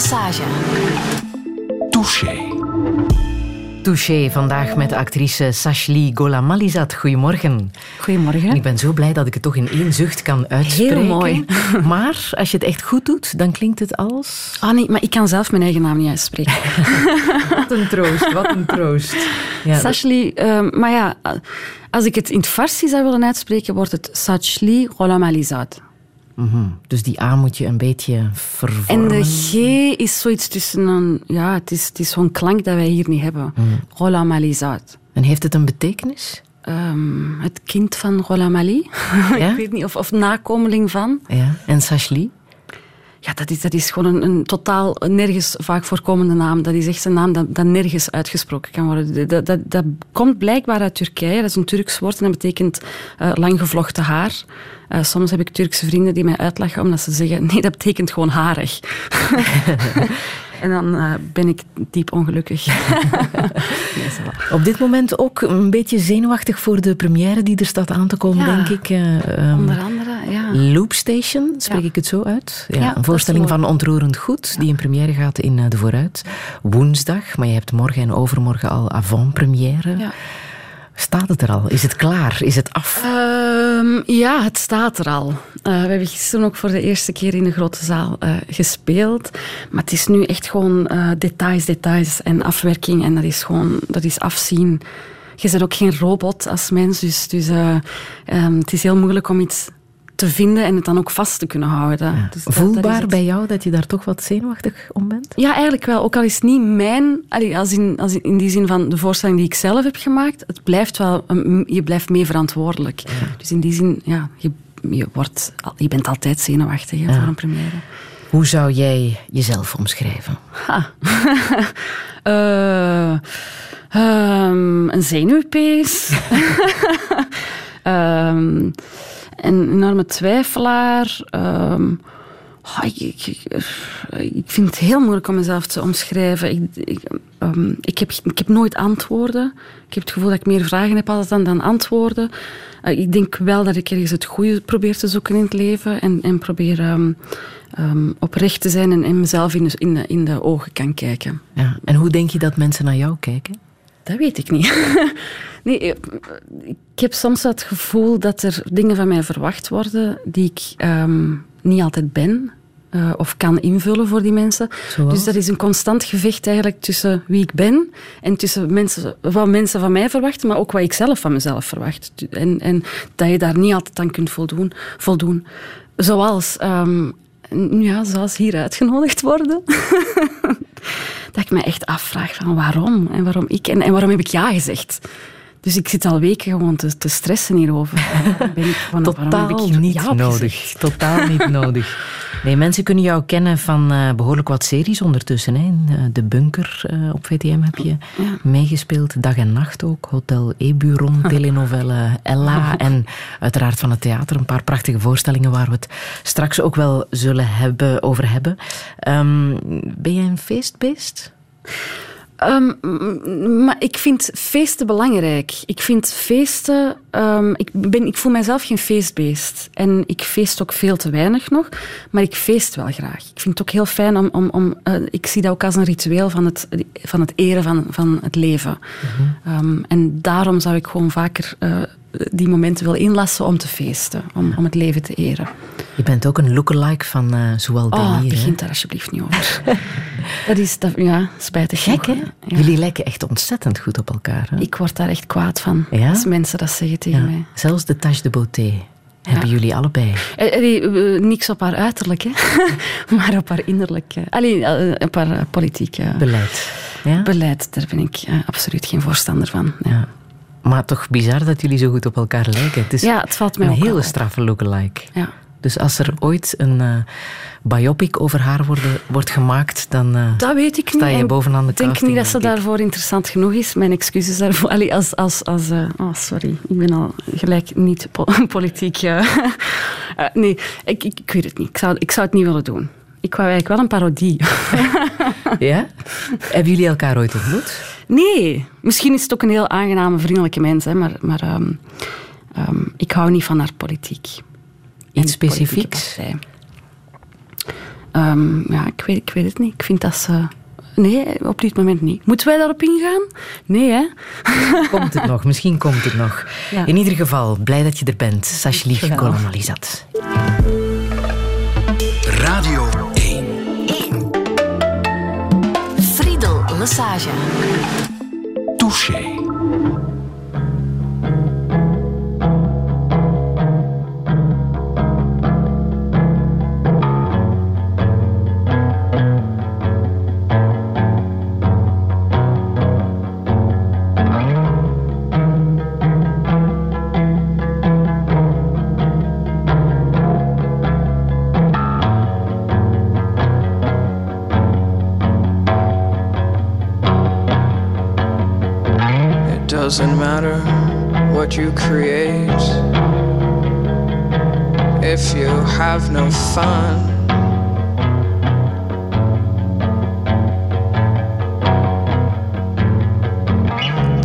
Massage. Touché. Touché vandaag met actrice Sashli Golamalizat. Goedemorgen. Goedemorgen. Ik ben zo blij dat ik het toch in één zucht kan uitspreken. Heel mooi. Maar als je het echt goed doet, dan klinkt het als... Ah nee, maar ik kan zelf mijn eigen naam niet uitspreken. Wat een troost, wat een troost. Ja, Sashli, uh, maar ja, als ik het in het Farsi zou willen uitspreken, wordt het Sashli Golamalizat. Mm -hmm. Dus die A moet je een beetje vervormen. En de G is zoiets tussen een... Ja, het is, het is zo'n klank dat wij hier niet hebben. Mm. Golamalizat. En heeft het een betekenis? Um, het kind van Golamali. Ja? ik weet niet, of, of nakomeling van. Ja. En Sashli? Ja, dat is, dat is gewoon een, een, totaal nergens vaak voorkomende naam. Dat is echt een naam dat, dat nergens uitgesproken kan worden. Dat, dat, dat komt blijkbaar uit Turkije. Dat is een Turks woord en dat betekent uh, lang gevlochten haar. Uh, soms heb ik Turkse vrienden die mij uitlachen omdat ze zeggen: nee, dat betekent gewoon harig. en dan uh, ben ik diep ongelukkig. nee, Op dit moment ook een beetje zenuwachtig voor de première die er staat aan te komen, ja, denk ik. Um, onder andere, ja. Loop Station, spreek ja. ik het zo uit? Ja, een voorstelling van Ontroerend Goed, die in première gaat in uh, de Vooruit. Woensdag, maar je hebt morgen en overmorgen al avant-première. Ja. Staat het er al? Is het klaar? Is het af? Um, ja, het staat er al. Uh, we hebben gisteren ook voor de eerste keer in de grote zaal uh, gespeeld. Maar het is nu echt gewoon uh, details, details en afwerking. En dat is gewoon dat is afzien. Je bent ook geen robot als mens. Dus, dus um, het is heel moeilijk om iets te vinden en het dan ook vast te kunnen houden. Ja. Dus Voelbaar dat bij jou dat je daar toch wat zenuwachtig om bent? Ja, eigenlijk wel. Ook al is het niet mijn... Als in, als in die zin van de voorstelling die ik zelf heb gemaakt, het blijft wel... Je blijft mee verantwoordelijk. Ja. Dus in die zin, ja, je, je, wordt, je bent altijd zenuwachtig hè, voor een première. Hoe zou jij jezelf omschrijven? Ha. uh, um, een zenuwpees. um, een enorme twijfelaar. Um, oh, ik, ik, ik, vind het heel moeilijk om mezelf te omschrijven. Ik, ik, um, ik, heb, ik heb nooit antwoorden. Ik heb het gevoel dat ik meer vragen heb dan, dan antwoorden. Uh, ik denk wel dat ik ergens het goede probeer te zoeken in het leven. En, en probeer um, oprecht te zijn en, en mezelf in de, in, de, in de ogen kan kijken. Ja. En hoe denk je dat mensen naar jou kijken? Dat weet ik niet. nee, ik heb soms het gevoel dat er dingen van mij verwacht worden die ik um, niet altijd ben. Uh, of kan invullen voor die mensen. Zoals? Dus dat is een constant gevecht eigenlijk tussen wie ik ben en tussen mensen, wat mensen van mij verwachten, maar ook wat ik zelf van mezelf verwacht. En, en dat je daar niet altijd aan kunt voldoen. voldoen. Zoals, um, ja, zoals hier uitgenodigd worden. dat ik me echt afvraag van waarom en waarom ik en, en waarom heb ik ja gezegd. Dus ik zit al weken gewoon te, te stressen hierover. Ben ik gewoon, Totaal heb ik niet ja nodig. Totaal niet nodig. Nee, mensen kunnen jou kennen van uh, behoorlijk wat series ondertussen. Hè. Uh, de Bunker uh, op VTM heb je ja. meegespeeld. Dag en Nacht ook. Hotel Eburon, telenovelle Ella. En uiteraard van het theater. Een paar prachtige voorstellingen waar we het straks ook wel zullen hebben, over hebben. Um, ben jij een feestbeest? Um, maar ik vind feesten belangrijk. Ik vind feesten... Um, ik, ben, ik voel mijzelf geen feestbeest. En ik feest ook veel te weinig nog. Maar ik feest wel graag. Ik vind het ook heel fijn om... om, om uh, ik zie dat ook als een ritueel van het, van het eren van, van het leven. Mhm. Um, en daarom zou ik gewoon vaker... Uh, die momenten wil inlassen om te feesten. Om, om het leven te eren. Je bent ook een lookalike van uh, Zoual Oh, begint daar alsjeblieft niet over. dat is, dat, ja, spijtig. Gek, hè? Ja. Jullie lijken echt ontzettend goed op elkaar. Hè? Ik word daar echt kwaad van, ja? als mensen dat zeggen tegen ja. mij. Zelfs de tache de beauté hebben jullie allebei. Eh, eh, niks op haar uiterlijk, hè? maar op haar innerlijk. Allee, eh, op haar politiek beleid. Ja? beleid. Daar ben ik absoluut geen voorstander van. Ja. Maar toch bizar dat jullie zo goed op elkaar lijken. Het is ja, het valt mij een hele straffe lookalike. Ja. Dus als er ooit een uh, biopic over haar worden, wordt gemaakt, dan uh, dat weet ik sta je niet. bovenaan de Ik denk niet dat ze daarvoor interessant genoeg is. Mijn excuses daarvoor. Allee, als, als, als, uh, oh, sorry, ik ben al gelijk niet po politiek. nee, ik, ik, ik weet het niet. Ik zou, ik zou het niet willen doen. Ik wou eigenlijk wel een parodie. ja? Hebben jullie elkaar ooit ontmoet? Nee, misschien is het ook een heel aangename, vriendelijke mens, hè, maar, maar um, um, ik hou niet van haar politiek. Iets specifieks? Ehm, ja, ik weet, ik weet het niet. Ik vind dat ze... Nee, op dit moment niet. Moeten wij daarop ingaan? Nee, hè? Komt het nog? Misschien komt het nog. Ja. In ieder geval, blij dat je er bent. Sashli Golamalizat. Radio Friedel Massage. Doesn't matter what you create if you have no fun.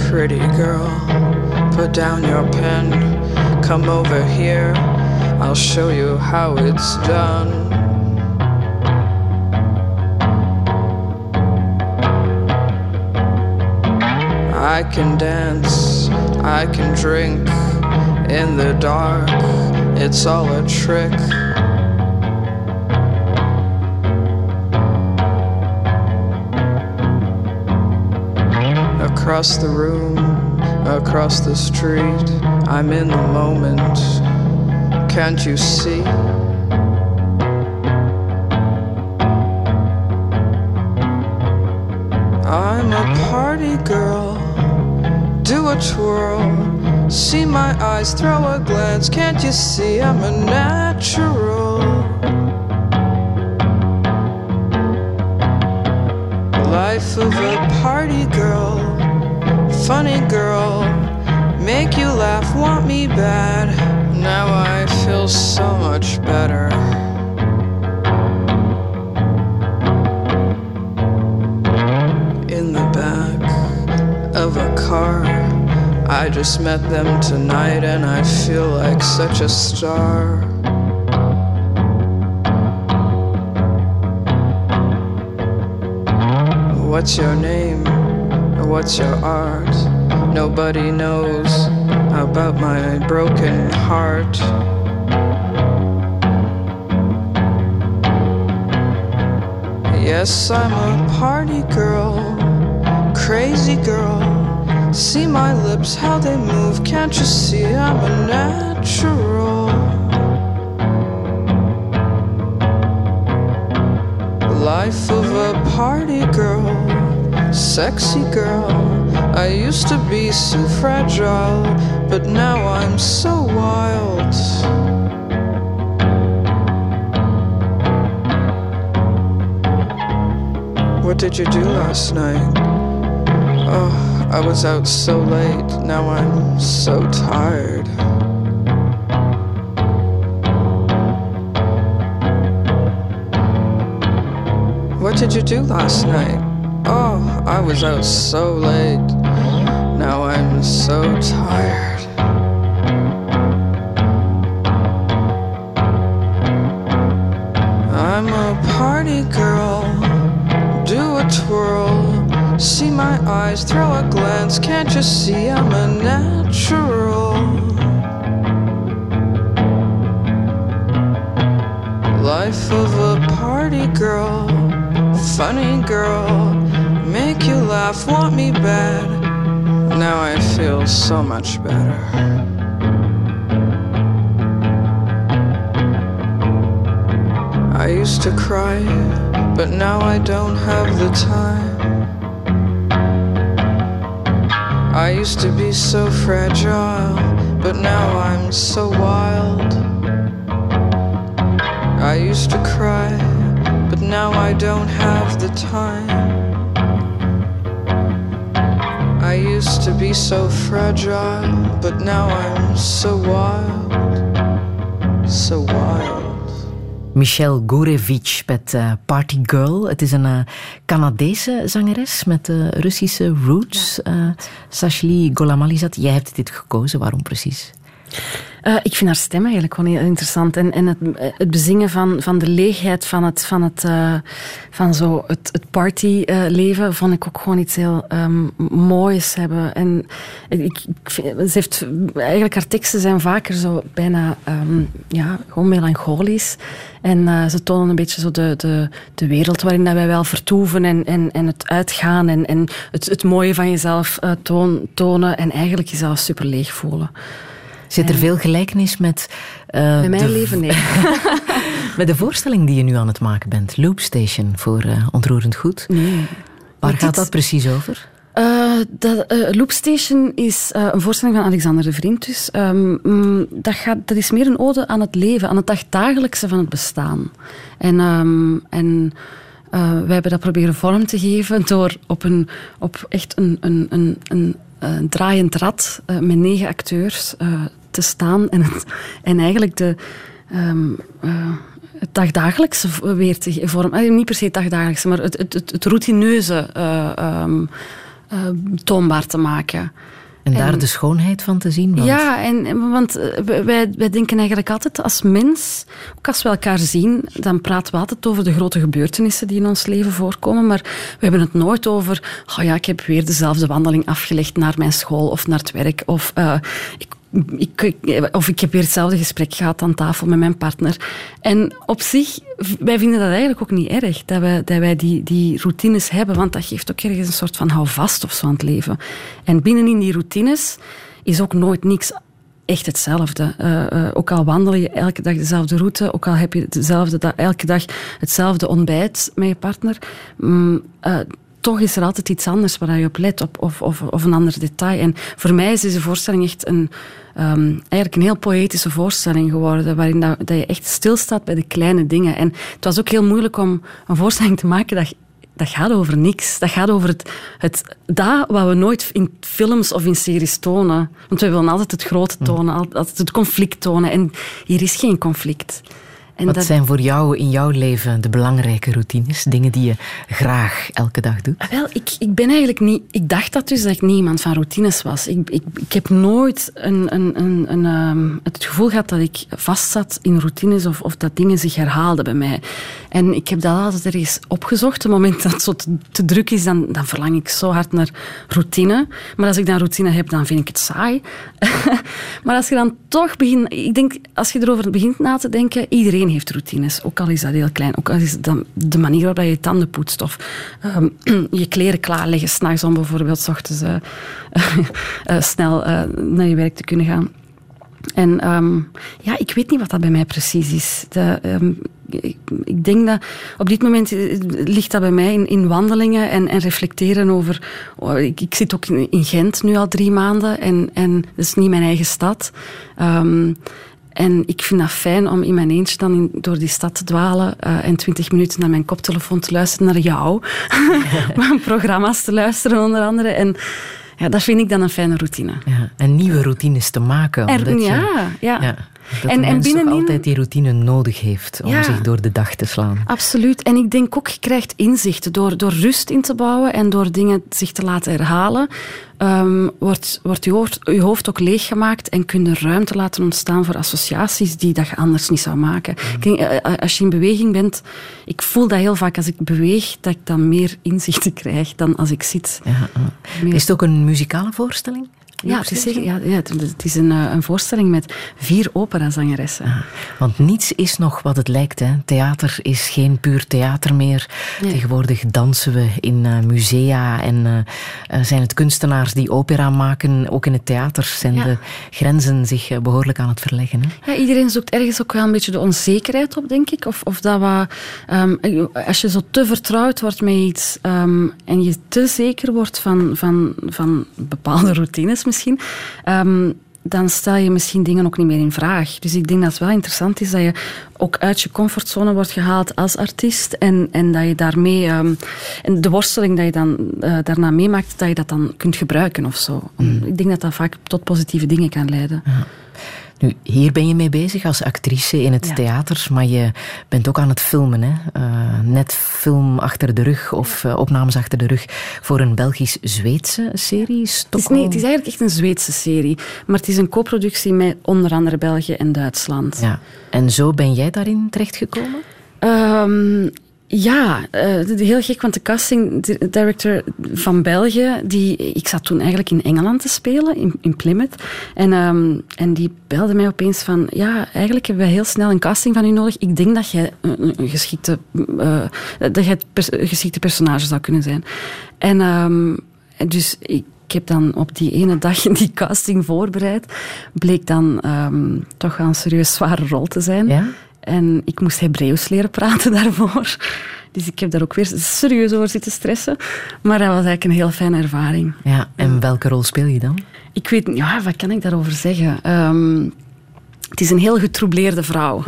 Pretty girl, put down your pen, come over here, I'll show you how it's done. I can dance, I can drink in the dark. It's all a trick. Across the room, across the street, I'm in the moment. Can't you see? Twirl. See my eyes, throw a glance. Can't you see I'm a natural? Life of a party girl. Funny girl. Make you laugh, want me bad. Now I feel so much better. in the back of a car. I just met them tonight and I feel like such a star. What's your name? What's your art? Nobody knows about my broken heart. Yes, I'm a party girl, crazy girl. See my lips, how they move. Can't you see I'm a natural? Life of a party girl, sexy girl. I used to be so fragile, but now I'm so wild. What did you do last night? Oh, I was out so late. Now I'm so tired. What did you do last night? Oh, I was out so late. Now I'm so tired. You see I'm a natural? Life of a party girl. Funny girl. Make you laugh, want me bad. Now I feel so much better. I used to cry, but now I don't have the time. Used to be so fragile, but now I'm so wild. I used to cry, but now I don't have the time. I used to be so fragile, but now I'm so wild, so wild. Michelle Gourevich met uh, Party Girl. Het is een uh, Canadese zangeres met uh, Russische roots. Ja. Sashli Golamalizat, jij hebt dit gekozen. Waarom precies? Uh, ik vind haar stem eigenlijk gewoon heel interessant. En, en het, het bezingen van, van de leegheid van, het, van, het, uh, van zo het, het partyleven vond ik ook gewoon iets heel um, moois hebben. En ik, ik vind, ze heeft, eigenlijk haar teksten zijn vaker zo bijna um, ja, gewoon melancholisch. En ze tonen een beetje zo de, de, de wereld waarin dat wij wel vertoeven en, en, het uitgaan en, en het, het mooie van jezelf tonen en eigenlijk jezelf super leeg voelen. Zit er veel gelijkenis met... Uh, met mijn de, leven, nee. met de voorstelling die je nu aan het maken bent, Loop Station, voor Ontroerend Goed. Nee. Waar gaat dat precies over? Uh, dat, uh, Loopstation is uh, een voorstelling van Alexander de Vriend. Dus, um, dat, gaat, dat is meer een ode aan het leven, aan het dagdagelijkse van het bestaan. En, um, en wij hebben dat proberen vorm te geven door op, een, op echt een, een, een, een, een draaiend rad met negen acteurs te staan en, het, en eigenlijk de. Um, het dagdagelijkse weer te vormen. Niet per se het dagdagelijkse, maar het, het, het, het routineuze um, uh, toonbaar te maken. En daar en, de schoonheid van te zien? Want... Ja, en, want eh, wij, wij denken eigenlijk altijd als mens, ook als we elkaar zien, dan praten we altijd over de grote gebeurtenissen die in ons leven voorkomen, maar we hebben het nooit over, oh ja, ik heb weer dezelfde wandeling afgelegd naar mijn school of naar het werk, of uh, ik ik, of ik heb weer hetzelfde gesprek gehad aan tafel met mijn partner. En op zich, wij vinden dat eigenlijk ook niet erg, dat wij, dat wij die, die routines hebben, want dat geeft ook ergens een soort van houvast of zo aan het leven. En binnenin die routines is ook nooit niks echt hetzelfde. Uh, uh, ook al wandel je elke dag dezelfde route, ook al heb je dezelfde elke dag hetzelfde ontbijt met je partner, um, uh, toch is er altijd iets anders waar je op let, op, of, of, of een ander detail. En voor mij is deze voorstelling echt een, um, eigenlijk een heel poëtische voorstelling geworden, waarin dat, dat je echt stilstaat bij de kleine dingen. En het was ook heel moeilijk om een voorstelling te maken dat dat gaat over niks. Dat gaat over het, het dat wat we nooit in films of in series tonen. Want we willen altijd het grote tonen, altijd het conflict tonen. En hier is geen conflict. En Wat zijn voor jou in jouw leven de belangrijke routines? Dingen die je graag elke dag doet? Ah, wel, ik, ik ben eigenlijk niet... Ik dacht dat dus dat ik niet iemand van routines was. Ik, ik, ik heb nooit een, een, een, een um, het gevoel gehad dat ik vastzat in routines of, of dat dingen zich herhaalden bij mij. En ik heb dat altijd ergens opgezocht. Op het moment dat het zo te, te, druk is, dan, dan verlang ik zo hard naar routine. Maar als ik dan routine heb, dan vind ik het saai. maar als je dan toch begint... Ik denk, als je erover begint na te denken, iedereen heeft routines. Ook al is dat heel klein. Ook al is dat de manier waarop je tanden poetst. Of um, je kleren klaarleggen s'nachts om bijvoorbeeld s ochtends uh, uh, snel uh, naar je werk te kunnen gaan. En um, ja, ik weet niet wat dat bij mij precies is. De, um, ik, denk dat op dit moment ligt dat bij mij in, in wandelingen en, en, reflecteren over. Oh, ik, ik, zit ook in, Gent nu al drie maanden en, en dat is niet mijn eigen stad. En ik vind dat fijn om in mijn eentje dan in, door die stad te dwalen uh, en twintig minuten naar mijn koptelefoon te luisteren naar jou. Ja. programma's te luisteren onder andere. En ja, dat vind ik dan een fijne routine. Ja, en nieuwe routines te maken. Er, ja, ja, ja. Dat en, en binnenin... altijd die routine nodig heeft om zich door de dag te slaan. Absoluut. En ik denk ook, je krijgt inzicht door, door rust in te bouwen en door dingen zich te laten herhalen. Um, wordt, wordt je, hoofd, je hoofd ook leeggemaakt en kun je ruimte laten ontstaan voor associaties die dat je anders niet zou maken. Mm. Denk, eh, eh, als je in beweging bent, ik voel dat heel vaak als ik beweeg, dat ik dan meer inzichten krijg dan als ik zit. Ja, Is het ook een muzikale voorstelling? Ja, precies. Ja, ja, het is een, eh, een voorstelling met vier operazangeressen. Ah, want niets is nog wat het lijkt. Hè. Theater is geen puur theater meer. Tegenwoordig dansen we in uh, musea en uh, zijn het kunstenaars die opera maken. Ook in het theater zijn de grenzen zich behoorlijk aan het verleggen. Hè. Ja, iedereen zoekt ergens ook wel een beetje de onzekerheid op, denk ik. Of, of dat wat, um, als je zo te vertrouwd wordt met iets um, en je te zeker wordt van, van, van bepaalde routines misschien, um, dan stel je misschien dingen ook niet meer in vraag. Dus ik denk dat het wel interessant is dat je ook uit je comfortzone wordt gehaald als artiest en, en dat je daarmee, um, en de worsteling dat je dan uh, daarna meemaakt, dat je dat dan kunt gebruiken of zo. Mm. Ik denk dat dat vaak tot positieve dingen kan leiden. Ja. Nu, hier ben je mee bezig als actrice in het Ja. theater, maar je bent ook aan het filmen. Hè? Eh, net film achter de rug of eh, opnames achter de rug voor een Belgisch-Zweedse serie. Het is, Stockholm. nee, het is eigenlijk echt een Zweedse serie. Maar het is een co-productie met onder andere België en Duitsland. Ja. En zo ben jij daarin terechtgekomen? Ehm, ja, eh, heel gek, want de casting di- director van België, die, ik zat toen eigenlijk in Engeland te spelen, in, Plymouth. En, ehm, en die belde mij opeens van, ja, eigenlijk hebben we heel snel een casting van u nodig. Ik denk dat jij een, geschikte, eh, dat jij pers- geschikte personage zou kunnen zijn. En ehm, en dus ik ik heb dan op die ene dag die casting voorbereid. Bleek dan ehm, toch wel een serieus zware rol te zijn. Ja? En ik moest Hebreeuws leren praten daarvoor. Dus ik heb daar ook weer serieus over zitten stressen. Maar dat was eigenlijk een heel fijne ervaring. ja. En welke rol speel je dan? Ik weet niet, ja, wat kan ik daarover zeggen? Ehm, het is een heel getroubleerde vrouw.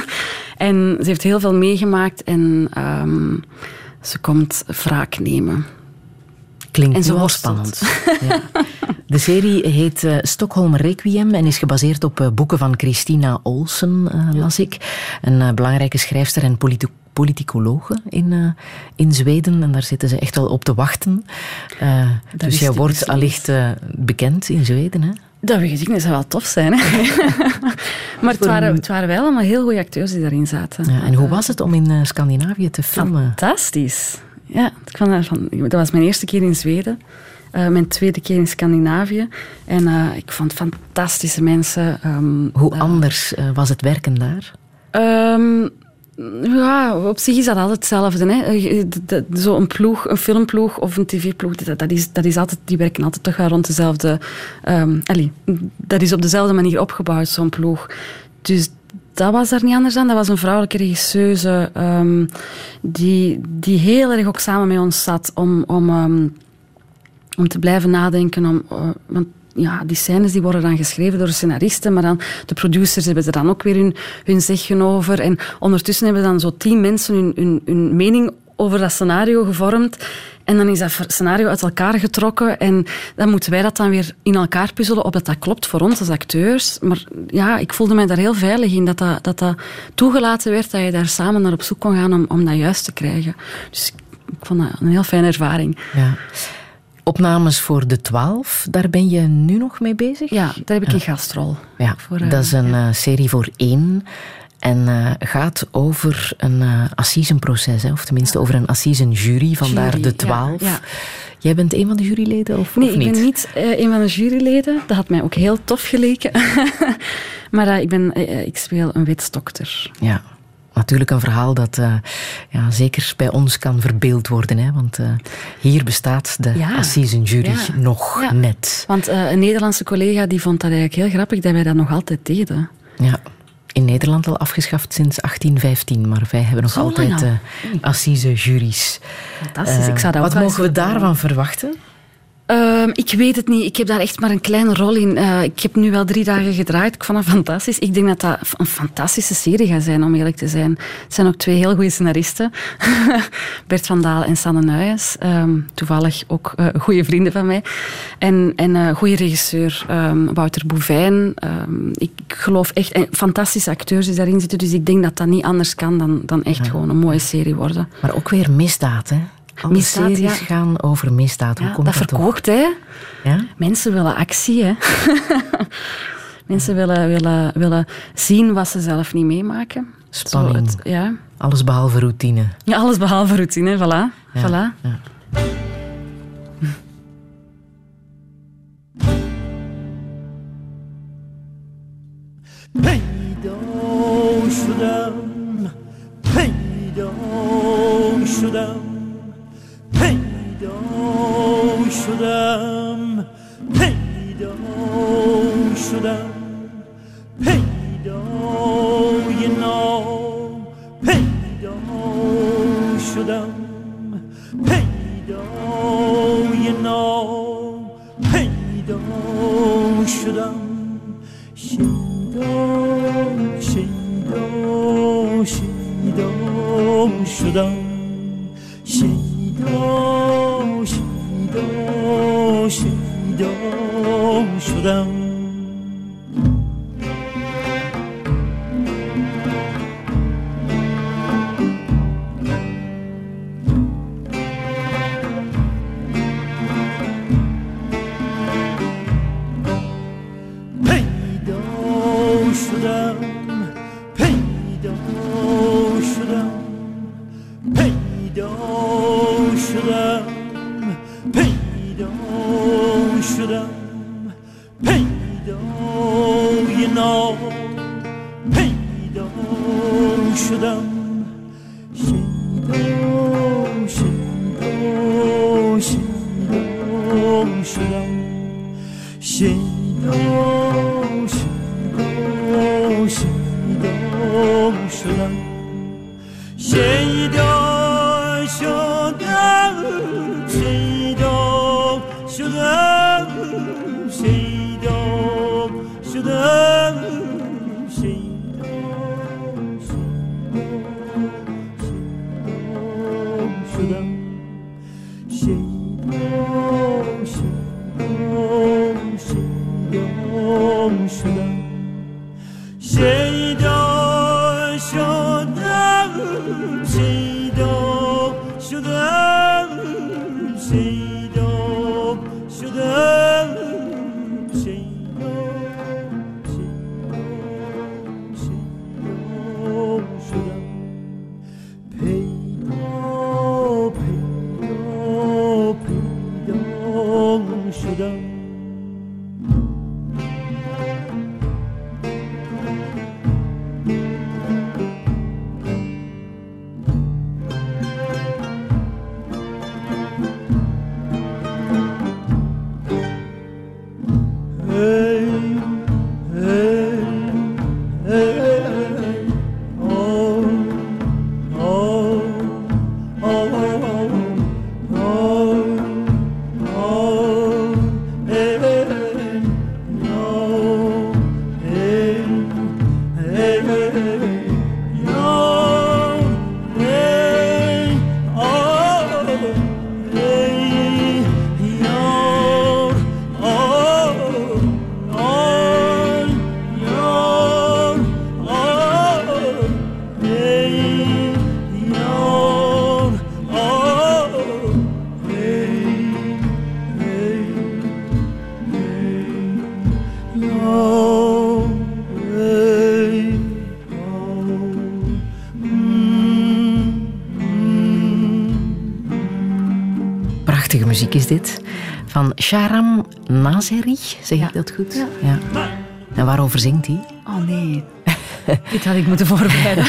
en ze heeft heel veel meegemaakt en ehm, ze komt wraak nemen. Klinkt En worstelt. spannend. Ja. De serie heet eh, Stockholm Requiem en is gebaseerd op eh, boeken van Christina Olsen, eh, las ik. Een belangrijke schrijfster en politi- politicologe in, in Zweden. En daar zitten ze echt wel op te wachten. Dus jij wordt allicht bekend in Zweden, hè? Dat weet ik niet, zou wel tof zijn. Hè? maar het waren, het waren wel allemaal heel goede acteurs die daarin zaten. Ja, en hoe was het om in Scandinavië te filmen? Fantastisch. Ja, ik vond dat, van, dat was mijn eerste keer in Zweden. eh, mijn tweede keer in Scandinavië. En eh, ik vond fantastische mensen. ehm, Hoe eh, anders was het werken daar? Ehm, ja, op zich is dat altijd hetzelfde. Hè. Zo'n ploeg, een filmploeg of een tv-ploeg, dat, dat is, dat is altijd, die werken altijd toch wel rond dezelfde... allee, dat is op dezelfde manier opgebouwd, zo'n ploeg. Dus dat was daar niet anders aan. Dat was een vrouwelijke regisseuse ehm, die, die heel erg ook samen met ons zat om... om ehm, om te blijven nadenken. Om, eh, want ja, die scènes die worden dan geschreven door de scenaristen, maar dan de producers hebben er dan ook weer hun, hun zeggen over. En ondertussen hebben dan zo tien mensen hun, hun, hun mening over dat scenario gevormd. En dan is dat scenario uit elkaar getrokken. En dan moeten wij dat dan weer in elkaar puzzelen, opdat dat klopt voor ons als acteurs. Maar ja, ik voelde mij daar heel veilig in, dat dat, dat, dat toegelaten werd, dat je daar samen naar op zoek kon gaan om, om dat juist te krijgen. Dus ik vond dat een heel fijne ervaring. Ja. Opnames voor de twaalf, daar ben je nu nog mee bezig? Ja, daar heb ik een gastrol. Ja, Voor, eh, dat is een ja. eh, serie voor één. En eh, gaat over een eh assisenproces, hè, of tenminste over een assisenjury, vandaar Jury, de ja, twaalf. ja. Jij bent een van de juryleden, of, Nee, of ik niet? ben niet eh, een van de juryleden. Dat had mij ook heel tof geleken. maar ik, ben, ik speel een wetsdokter. Ja, natuurlijk een verhaal dat ja, zeker bij ons kan verbeeld worden. Hè, want hier bestaat de Ja. assisenjury Ja. nog Ja. net. Want een Nederlandse collega die vond dat eigenlijk heel grappig dat wij dat nog altijd deden. Ja. In Nederland al afgeschaft sinds 1815, maar wij hebben nog Zo altijd al? uh, assisejuries. Fantastisch. ik zou dat Wat mogen we daarvan verwachten? Ehm, ik weet het niet. Ik heb daar echt maar een kleine rol in. Eh, ik heb nu wel drie dagen gedraaid. Ik vond het fantastisch. Ik denk dat dat een fantastische serie gaat zijn, om eerlijk te zijn. Het zijn ook twee heel goede scenaristen. Bert van Daal en Sanne Nuyens. Ehm, toevallig ook eh, goede vrienden van mij. En, en eh goede regisseur ehm, Wouter Bouvijn. Ik, ik geloof echt... En fantastische acteurs die daarin zitten. Dus ik denk dat dat niet anders kan dan, dan echt gewoon een mooie serie worden. Maar ook weer misdaad, hè? Alle series gaan over misdaad. Hoe komt dat, dat verkoopt, hè? Ja? Mensen willen actie, hè? Mensen willen, willen, willen zien wat ze zelf niet meemaken. Spanning. Ja. Alles behalve routine. Ja, alles behalve routine, voilà. voilà. شدم پیدا شدم پیدای نام پیدا شدم پیدای نام پیدا شدم. شیدا شیدا شیدا شدم. شیدا آشیدا شدم Van Sharam Nazeri, zeg ik dat goed? Ja. En waarover zingt hij? Oh nee, dit had ik moeten voorbereiden.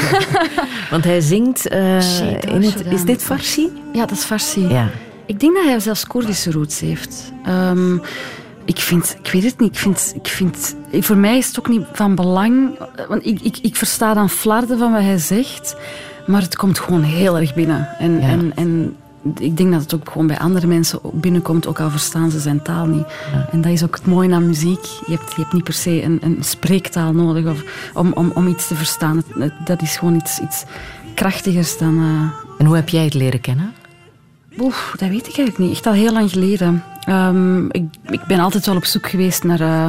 Want hij zingt... Shit, in het, Sharam. is dit Farsi? Ja, dat is Farsi. Ja. Ik denk dat hij zelfs Koerdische roots heeft. Ehm, ik vind, ik weet het niet, ik vind, ik vind, voor mij is het ook niet van belang, want ik, ik, ik versta dan flarden van wat hij zegt, maar het komt gewoon heel erg binnen. En, Ja. en, en ik denk dat het ook gewoon bij andere mensen binnenkomt, ook al verstaan ze zijn taal niet. En dat is ook het mooie aan muziek. Je hebt, je hebt niet per se een, een spreektaal nodig of, om, om, om iets te verstaan. Dat is gewoon iets, iets krachtigers dan... eh, En hoe heb jij het leren kennen? Dat weet ik eigenlijk niet. Echt al heel lang geleden. Ehm, ik, ik ben altijd wel op zoek geweest naar eh,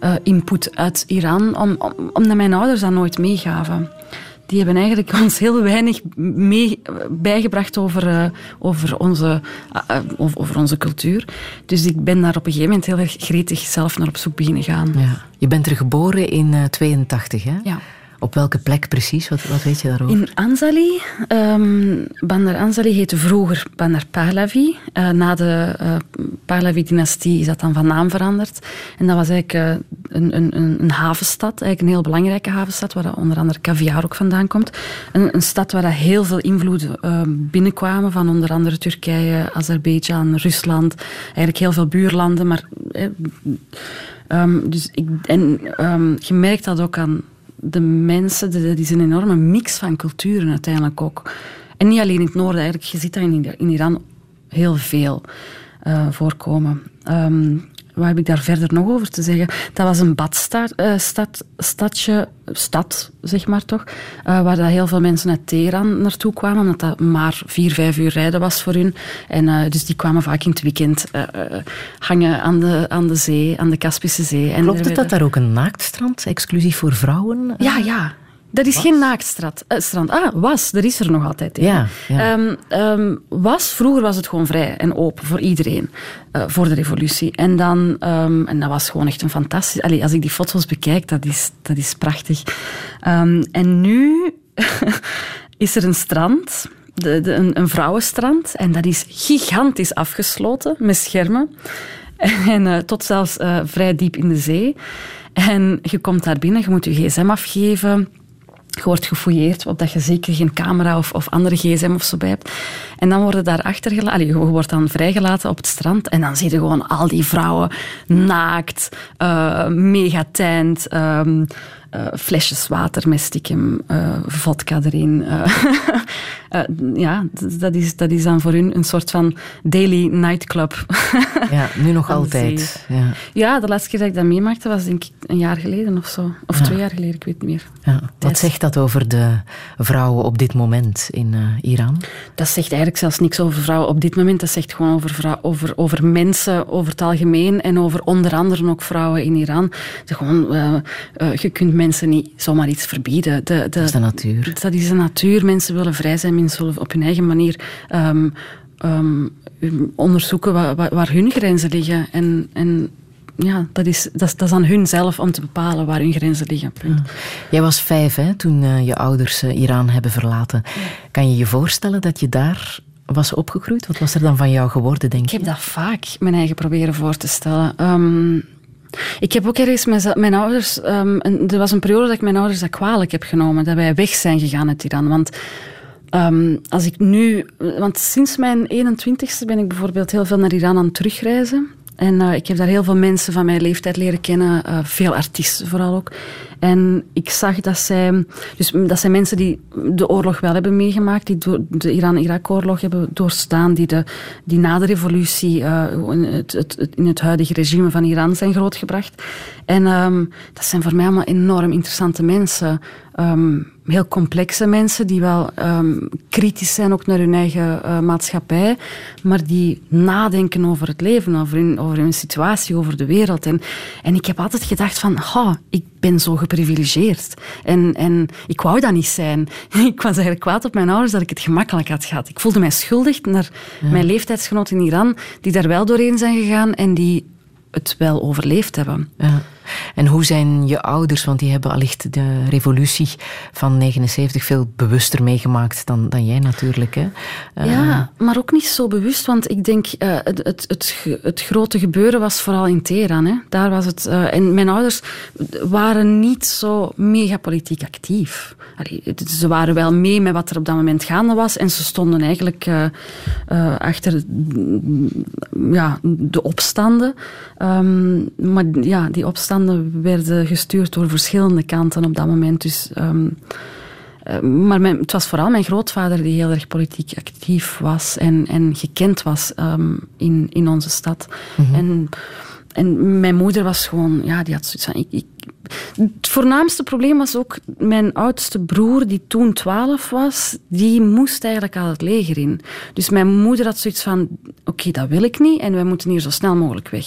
eh, input uit Iran, om, om, omdat mijn ouders dat nooit meegaven. Die hebben eigenlijk ons heel weinig mee, bijgebracht over, eh, over, onze, eh, eh, over, onze cultuur. Dus ik ben daar op een gegeven moment heel erg gretig zelf naar op zoek beginnen gaan. Ja. Je bent er geboren in eh 82, hè? Ja. Op welke plek precies? Wat, wat weet je daarover? In Anzali, ehm Bandar Anzali heette vroeger Bandar Pahlavi. Eh, na de eh, Pahlavi-dynastie is dat dan van naam veranderd. En dat was eigenlijk eh, een, een, een, havenstad, eigenlijk een heel belangrijke havenstad, waar onder andere caviar ook vandaan komt. Een, een stad waar dat heel veel invloeden binnenkwamen, van onder andere Turkije, Azerbeidzjan, Rusland, eigenlijk heel veel buurlanden. Maar, eh, ehm, dus ik, en ehm, je merkt dat ook aan de mensen, dat is een enorme mix van culturen uiteindelijk ook. En niet alleen in het noorden, eigenlijk, je ziet dat in, in Iran heel veel eh, voorkomen. Ehm, wat heb ik daar verder nog over te zeggen? Dat was een badstad, eh, stad, stadje, stad, zeg maar toch, eh, waar dat heel veel mensen uit Teheran naartoe kwamen, omdat dat maar vier, vijf uur rijden was voor hun. En eh, dus die kwamen vaak in het weekend hangen aan de, aan de zee, aan de Kaspische Zee. En Klopt het dat daar ook een naaktstrand, exclusief voor vrouwen? ja, ja. Dat is geen naaktstrand. eh, strand. Ah, was. Er is er nog altijd. hè. Ja, ja. Ehm, ehm, was, vroeger was het gewoon vrij en open voor iedereen. eh, voor de revolutie. En, dan, ehm, en dat was gewoon echt een fantastisch... Allee, als ik die foto's bekijk, dat is, dat is prachtig. En nu is er een strand... De, de, een, een vrouwenstrand. En dat is gigantisch afgesloten met schermen. En eh, tot zelfs vrij diep in de zee. En je komt daar binnen, je moet je gsm afgeven. Je wordt gefouilleerd, opdat je zeker geen camera of, of andere gsm of zo bij hebt. En dan worden daar achtergelaten, je wordt dan vrijgelaten op het strand. En dan zie je gewoon al die vrouwen naakt, eh mega tent, ehm, eh, flesjes water met stiekem eh, vodka erin. eh. Ja, dat is, dat is dan voor hun een soort van daily nightclub. Ja, nu nog altijd. Ja, ja, de laatste keer dat ik dat meemaakte was denk ik een jaar geleden of zo. Of twee jaar geleden, ik weet het niet meer. ja. Wat zegt dat over de vrouwen op dit moment in Iran? Dat zegt eigenlijk zelfs niks over vrouwen op dit moment. Dat zegt gewoon over, vrou- over, over mensen over het algemeen en over onder andere ook vrouwen in Iran. Gewoon, je kunt mensen niet zomaar iets verbieden. De, de, Dat is de natuur. Dat is de natuur. Mensen willen vrij zijn, mensen willen op hun eigen manier ehm, ehm, onderzoeken waar, waar, waar hun grenzen liggen. En, en ja, dat is, dat, is, dat is aan hun zelf om te bepalen waar hun grenzen liggen. Punt. Jij was vijf hè, toen eh, je ouders eh, Iran hebben verlaten. Kan je je voorstellen dat je daar was opgegroeid? Wat was er dan van jou geworden, denk Ik je? heb dat vaak mijn eigen proberen voor te stellen. Ehm, ik heb ook ergens mijn, ouders... ehm, een- er was een periode dat ik mijn ouders dat kwalijk heb genomen. Dat wij weg zijn gegaan uit Iran. Want ehm, als ik nu... Want sinds mijn 21ste ben ik bijvoorbeeld heel veel naar Iran aan het terugreizen. En eh, ik heb daar heel veel mensen van mijn leeftijd leren kennen. eh, veel artiesten vooral ook. En ik zag dat zij... Dus dat zijn mensen die de oorlog wel hebben meegemaakt. Die de Iran-Irak-oorlog hebben doorstaan. Die, de, die na de revolutie eh, in, het, het, in het huidige regime van Iran zijn grootgebracht. En ehm, dat zijn voor mij allemaal enorm interessante mensen. Ehm, heel complexe mensen die wel ehm, kritisch zijn ook naar hun eigen eh, maatschappij, maar die nadenken over het leven, over hun, over hun situatie, over de wereld. En, en ik heb altijd gedacht van, ha, ik ben zo geprivilegeerd. En, en ik wou dat niet zijn. Ik was eigenlijk kwaad op mijn ouders dat ik het gemakkelijk had gehad. Ik voelde mij schuldig naar mijn leeftijdsgenoten in Iran, die daar wel doorheen zijn gegaan en die het wel overleefd hebben. Ja. En hoe zijn je ouders, want die hebben allicht de revolutie van 79 veel bewuster meegemaakt dan, dan jij natuurlijk. Hè? Eh, Ja, maar ook niet zo bewust, want ik denk uh, het, het, het, grote gebeuren was vooral in Teheran. Hè. Daar was het, uh, en mijn ouders waren niet zo mega politiek actief. Allee, ze waren wel mee met wat er op dat moment gaande was en ze stonden eigenlijk achter ja, de opstanden. Um, maar ja, die opstanden werden gestuurd door verschillende kanten op dat moment. Dus... Um, maar mijn, het was vooral mijn grootvader die heel erg politiek actief was en, en gekend was um, in, in onze stad. Mm-hmm. En, en mijn moeder was gewoon, ja, die had zoiets van. Ik, ik, het voornaamste probleem was ook mijn oudste broer, die toen 12 was, die moest eigenlijk al het leger in. Dus mijn moeder had zoiets van: oké, okay, dat wil ik niet en wij moeten hier zo snel mogelijk weg.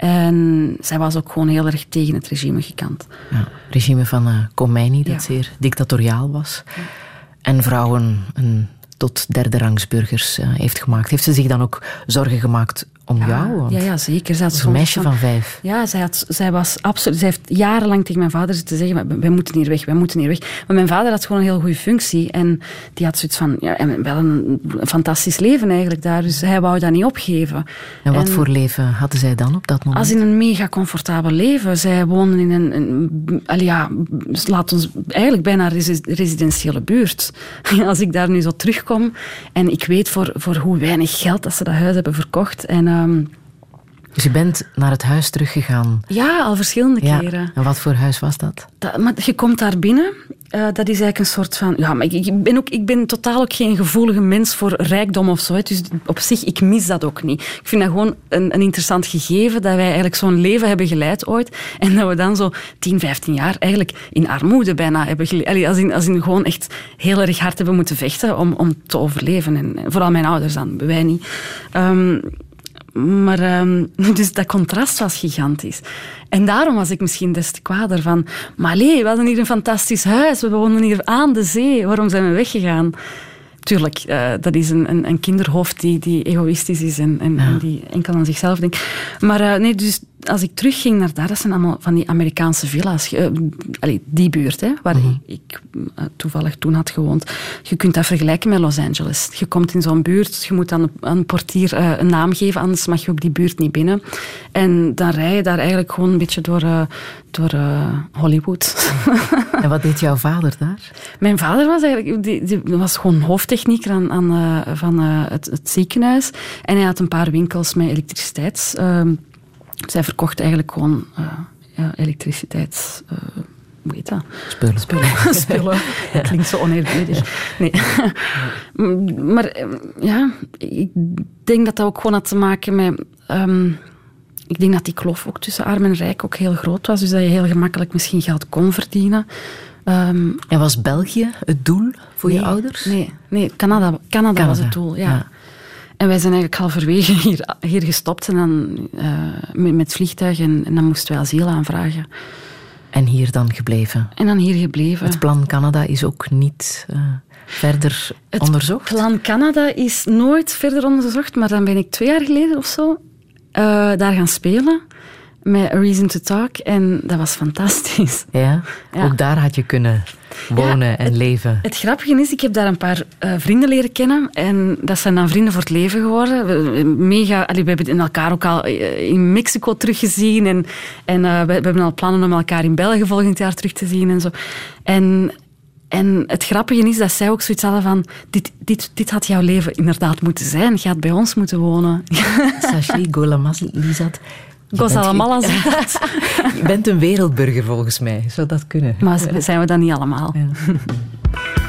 En zij was ook gewoon heel erg tegen het regime gekant. Ja, het regime van uh, Khomeini, dat ja. zeer dictatoriaal was. Ja. En vrouwen een tot derde rangsburgers uh, heeft gemaakt. Heeft ze zich dan ook zorgen gemaakt om ja, jou? Want ja, ja, zeker. Ze had een meisje van, van vijf. Ja, zij, had, zij was absoluut... Zij heeft jarenlang tegen mijn vader zitten zeggen, wij moeten hier weg, wij moeten hier weg. Maar mijn vader had gewoon een heel goede functie. En die had zoiets van, ja, en wel een, fantastisch leven eigenlijk daar. Dus hij wou dat niet opgeven. En wat en, voor leven hadden zij dan op dat moment? Als in een mega comfortabel leven. Zij woonden in een... een al ja, laat ons eigenlijk bijna residentiële buurt. Als ik daar nu zo terugkom en ik weet voor, voor hoe weinig geld dat ze dat huis hebben verkocht. En... Um, dus je bent naar het huis teruggegaan? Ja, al verschillende ja. keren. En wat voor huis was dat? dat maar je komt daar binnen. Uh, dat is eigenlijk een soort van... Ja, maar ik, ik, ben ook, ik ben totaal ook geen gevoelige mens voor rijkdom of zo. Dus op zich, ik mis dat ook niet. Ik vind dat gewoon een, een interessant gegeven dat wij eigenlijk zo'n leven hebben geleid ooit. En dat we dan zo 10, 15 jaar eigenlijk in armoede bijna hebben geleid. Als, in, als in gewoon echt heel erg hard hebben moeten vechten om, om te overleven. En vooral mijn ouders dan, wij niet. Um, maar ehm, dus dat contrast was gigantisch. En daarom was ik misschien des te kwader van... Maar nee, we hadden hier een fantastisch huis. We wonen hier aan de zee. Waarom zijn we weggegaan? Tuurlijk, uh, dat is een, een, een, kinderhoofd die, die egoïstisch is en, en, ja. en, die enkel aan zichzelf denkt. Maar uh, nee, dus als ik terugging naar daar, dat zijn allemaal van die Amerikaanse villa's. Uh, allee, die buurt, hè, waar -hmm. ik toevallig toen had gewoond. Je kunt dat vergelijken met Los Angeles. Je komt in zo'n buurt, je moet aan een portier een naam geven, anders mag je ook die buurt niet binnen. En dan rij je daar eigenlijk gewoon een beetje door, door Hollywood. en wat deed jouw vader daar? Mijn vader was eigenlijk die, die was gewoon hoofdtechnieker aan, aan, van het, het, ziekenhuis. En hij had een paar winkels met elektriciteits... Uh, zij verkocht eigenlijk gewoon ja, elektriciteits... hoe heet dat? Spullen. Spullen. Spullen. Klinkt zo oneerbiedig. Nee. maar ja, ik denk dat dat ook gewoon had te maken met... Um, ik denk dat die kloof ook tussen arm en rijk ook heel groot was. Dus dat je heel gemakkelijk misschien geld kon verdienen. Um, en was België het doel voor nee, je ouders? Nee, nee Canada, Canada, Canada. was het doel, ja. ja. En wij zijn eigenlijk halverwege hier, hier gestopt en dan, uh, met, met vliegtuig en, en, dan moesten wij asiel aanvragen. En hier dan gebleven? En dan hier gebleven. Het plan Canada is ook niet uh, verder het onderzocht? Het plan Canada is nooit verder onderzocht, maar dan ben ik twee jaar geleden of zo uh, daar gaan spelen met A Reason to Talk en dat was fantastisch. Ja? ja. Ook daar had je kunnen wonen ja, en het, leven. Het grappige is, ik heb daar een paar uh, vrienden leren kennen en dat zijn dan vrienden voor het leven geworden. We, mega, allee, we hebben elkaar ook al in Mexico teruggezien en, en uh, we, we, hebben al plannen om elkaar in België volgend jaar terug te zien en zo. En, en het grappige is dat zij ook zoiets hadden van... Dit, dit, dit had jouw leven inderdaad moeten zijn. Je had bij ons moeten wonen. Sashi Golamazlizat. Gozalamala Je bent een wereldburger volgens mij. Zou dat kunnen? Maar zijn we dat niet allemaal? Ja.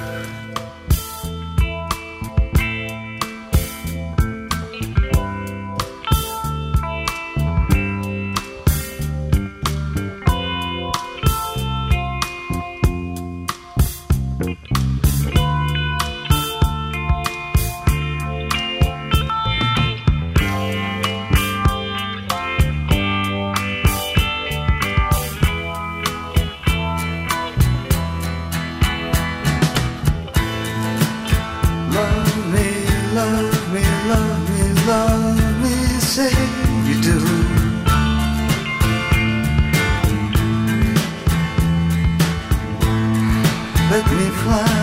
like the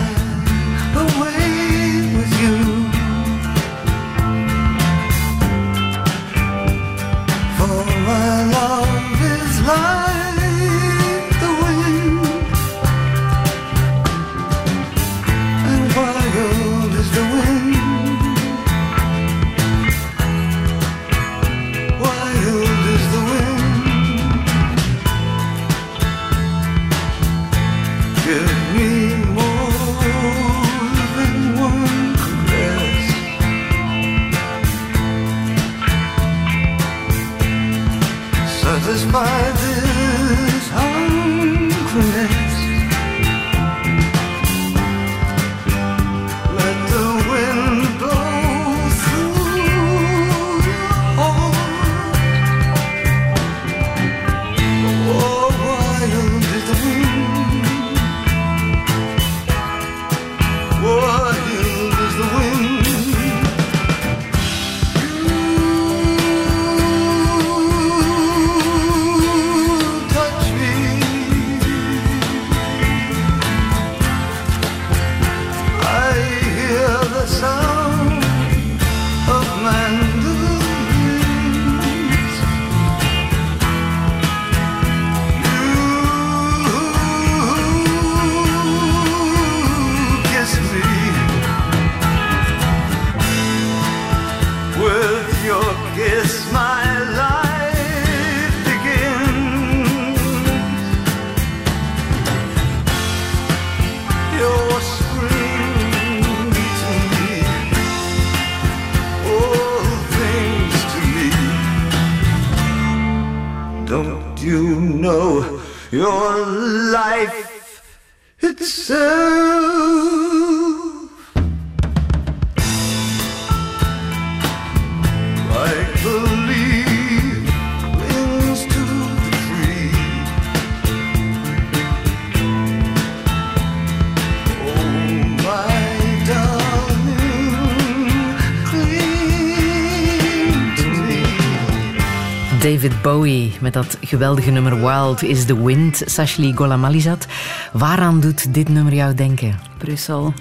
geweldige nummer Wild is the Wind, Sashli Golamalizat. Waaraan doet dit nummer jou denken? Brussel.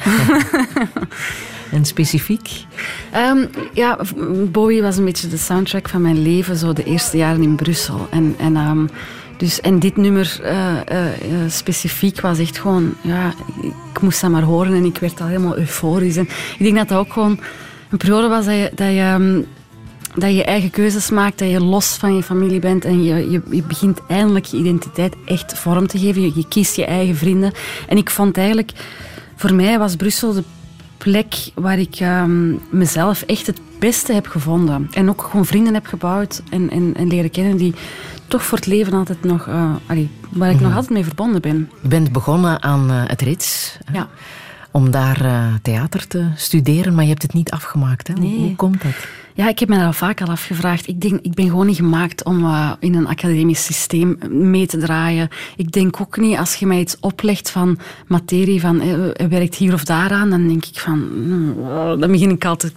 en specifiek? Um, ja, Bowie was een beetje de soundtrack van mijn leven, zo de eerste jaren in Brussel. En, en, um, dus, en dit nummer uh, uh, specifiek was echt gewoon, ja, ik moest dat maar horen en ik werd al helemaal euforisch. En ik denk dat dat ook gewoon een periode was dat je, dat je um, dat je eigen keuzes maakt, dat je los van je familie bent en je, je, je begint eindelijk je identiteit echt vorm te geven. Je, je, kiest je eigen vrienden. En ik vond eigenlijk, voor mij was Brussel de plek waar ik um, mezelf echt het beste heb gevonden. En ook gewoon vrienden heb gebouwd en, en, en leren kennen die toch voor het leven altijd nog, uh, allee, waar ik mm -hmm. nog altijd mee verbonden ben. Je bent begonnen aan uh, het Rits. Ja. Om daar uh, theater te studeren, maar je hebt het niet afgemaakt. Hè? Nee. Hoe, hoe komt dat? Ja, ik heb me dat vaak al afgevraagd. Ik, denk, ik ben gewoon niet gemaakt om uh, in een academisch systeem mee te draaien. Ik denk ook niet, als je mij iets oplegt van materie, van uh, werkt hier of daaraan, dan denk ik van, uh, dan begin ik altijd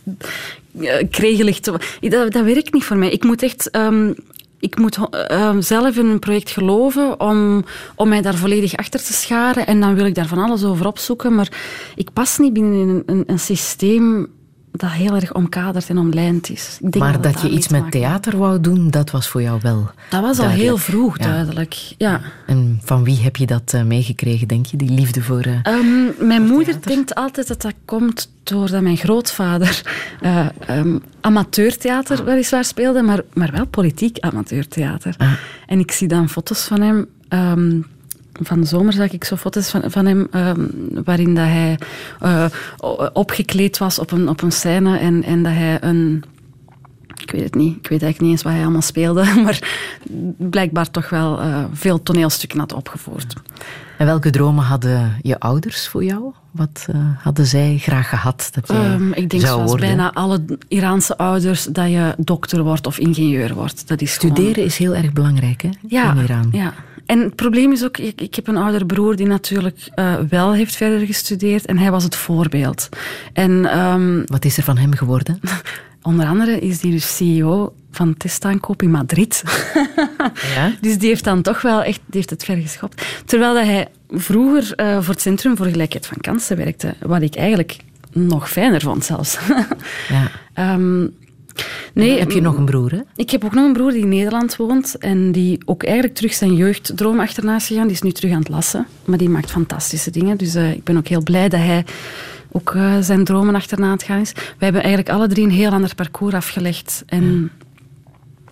kregelig te... Dat, dat werkt niet voor mij. Ik moet echt... Um, ik moet uh, zelf in een project geloven om, om mij daar volledig achter te scharen. En dan wil ik daar van alles over opzoeken. Maar ik pas niet binnen een, een, een systeem dat heel erg omkaderd en omlijnd is. Ik denk maar dat, dat je iets met theater wou doen, dat was voor jou wel Dat was duidelijk. al heel vroeg ja. duidelijk, ja. En van wie heb je dat uh, meegekregen, denk je, die liefde voor uh, um, Mijn moeder theater? denkt altijd dat dat komt doordat mijn grootvader uh, um, amateurtheater ah. weliswaar speelde, maar, maar wel politiek amateurtheater. Ah. En ik zie dan foto's van hem... Um, van de zomer zag ik zo foto's van, van hem um, waarin dat hij uh, opgekleed was op een, op een scène en, en dat hij een... Ik weet het niet. Ik weet eigenlijk niet eens wat hij allemaal speelde. Maar blijkbaar toch wel uh, veel toneelstukken had opgevoerd. En welke dromen hadden je ouders voor jou? Wat uh, hadden zij graag gehad dat je um, Ik denk zou zoals worden? bijna alle Iraanse ouders dat je dokter wordt of ingenieur wordt. Dat is Studeren gewoon... is heel erg belangrijk hè? Ja, in Iran. Ja. En het probleem is ook, ik, ik heb een oudere broer die natuurlijk uh, wel heeft verder gestudeerd en hij was het voorbeeld. En, um, Wat is er van hem geworden? onder andere is hij dus CEO van testaankoop in Madrid. ja? Dus die heeft dan toch wel echt die heeft het ver geschopt. Terwijl dat hij vroeger uh, voor het Centrum voor Gelijkheid van Kansen werkte, wat ik eigenlijk nog fijner vond zelfs. ja. um, Nee, heb je nog een broer, hè? Ik heb ook nog een broer die in Nederland woont en die ook eigenlijk terug zijn jeugddroom achterna is gegaan. Die is nu terug aan het lassen, maar die maakt fantastische dingen. Dus uh, ik ben ook heel blij dat hij ook uh, zijn dromen achterna aan het gaan is. Wij hebben eigenlijk alle drie een heel ander parcours afgelegd. En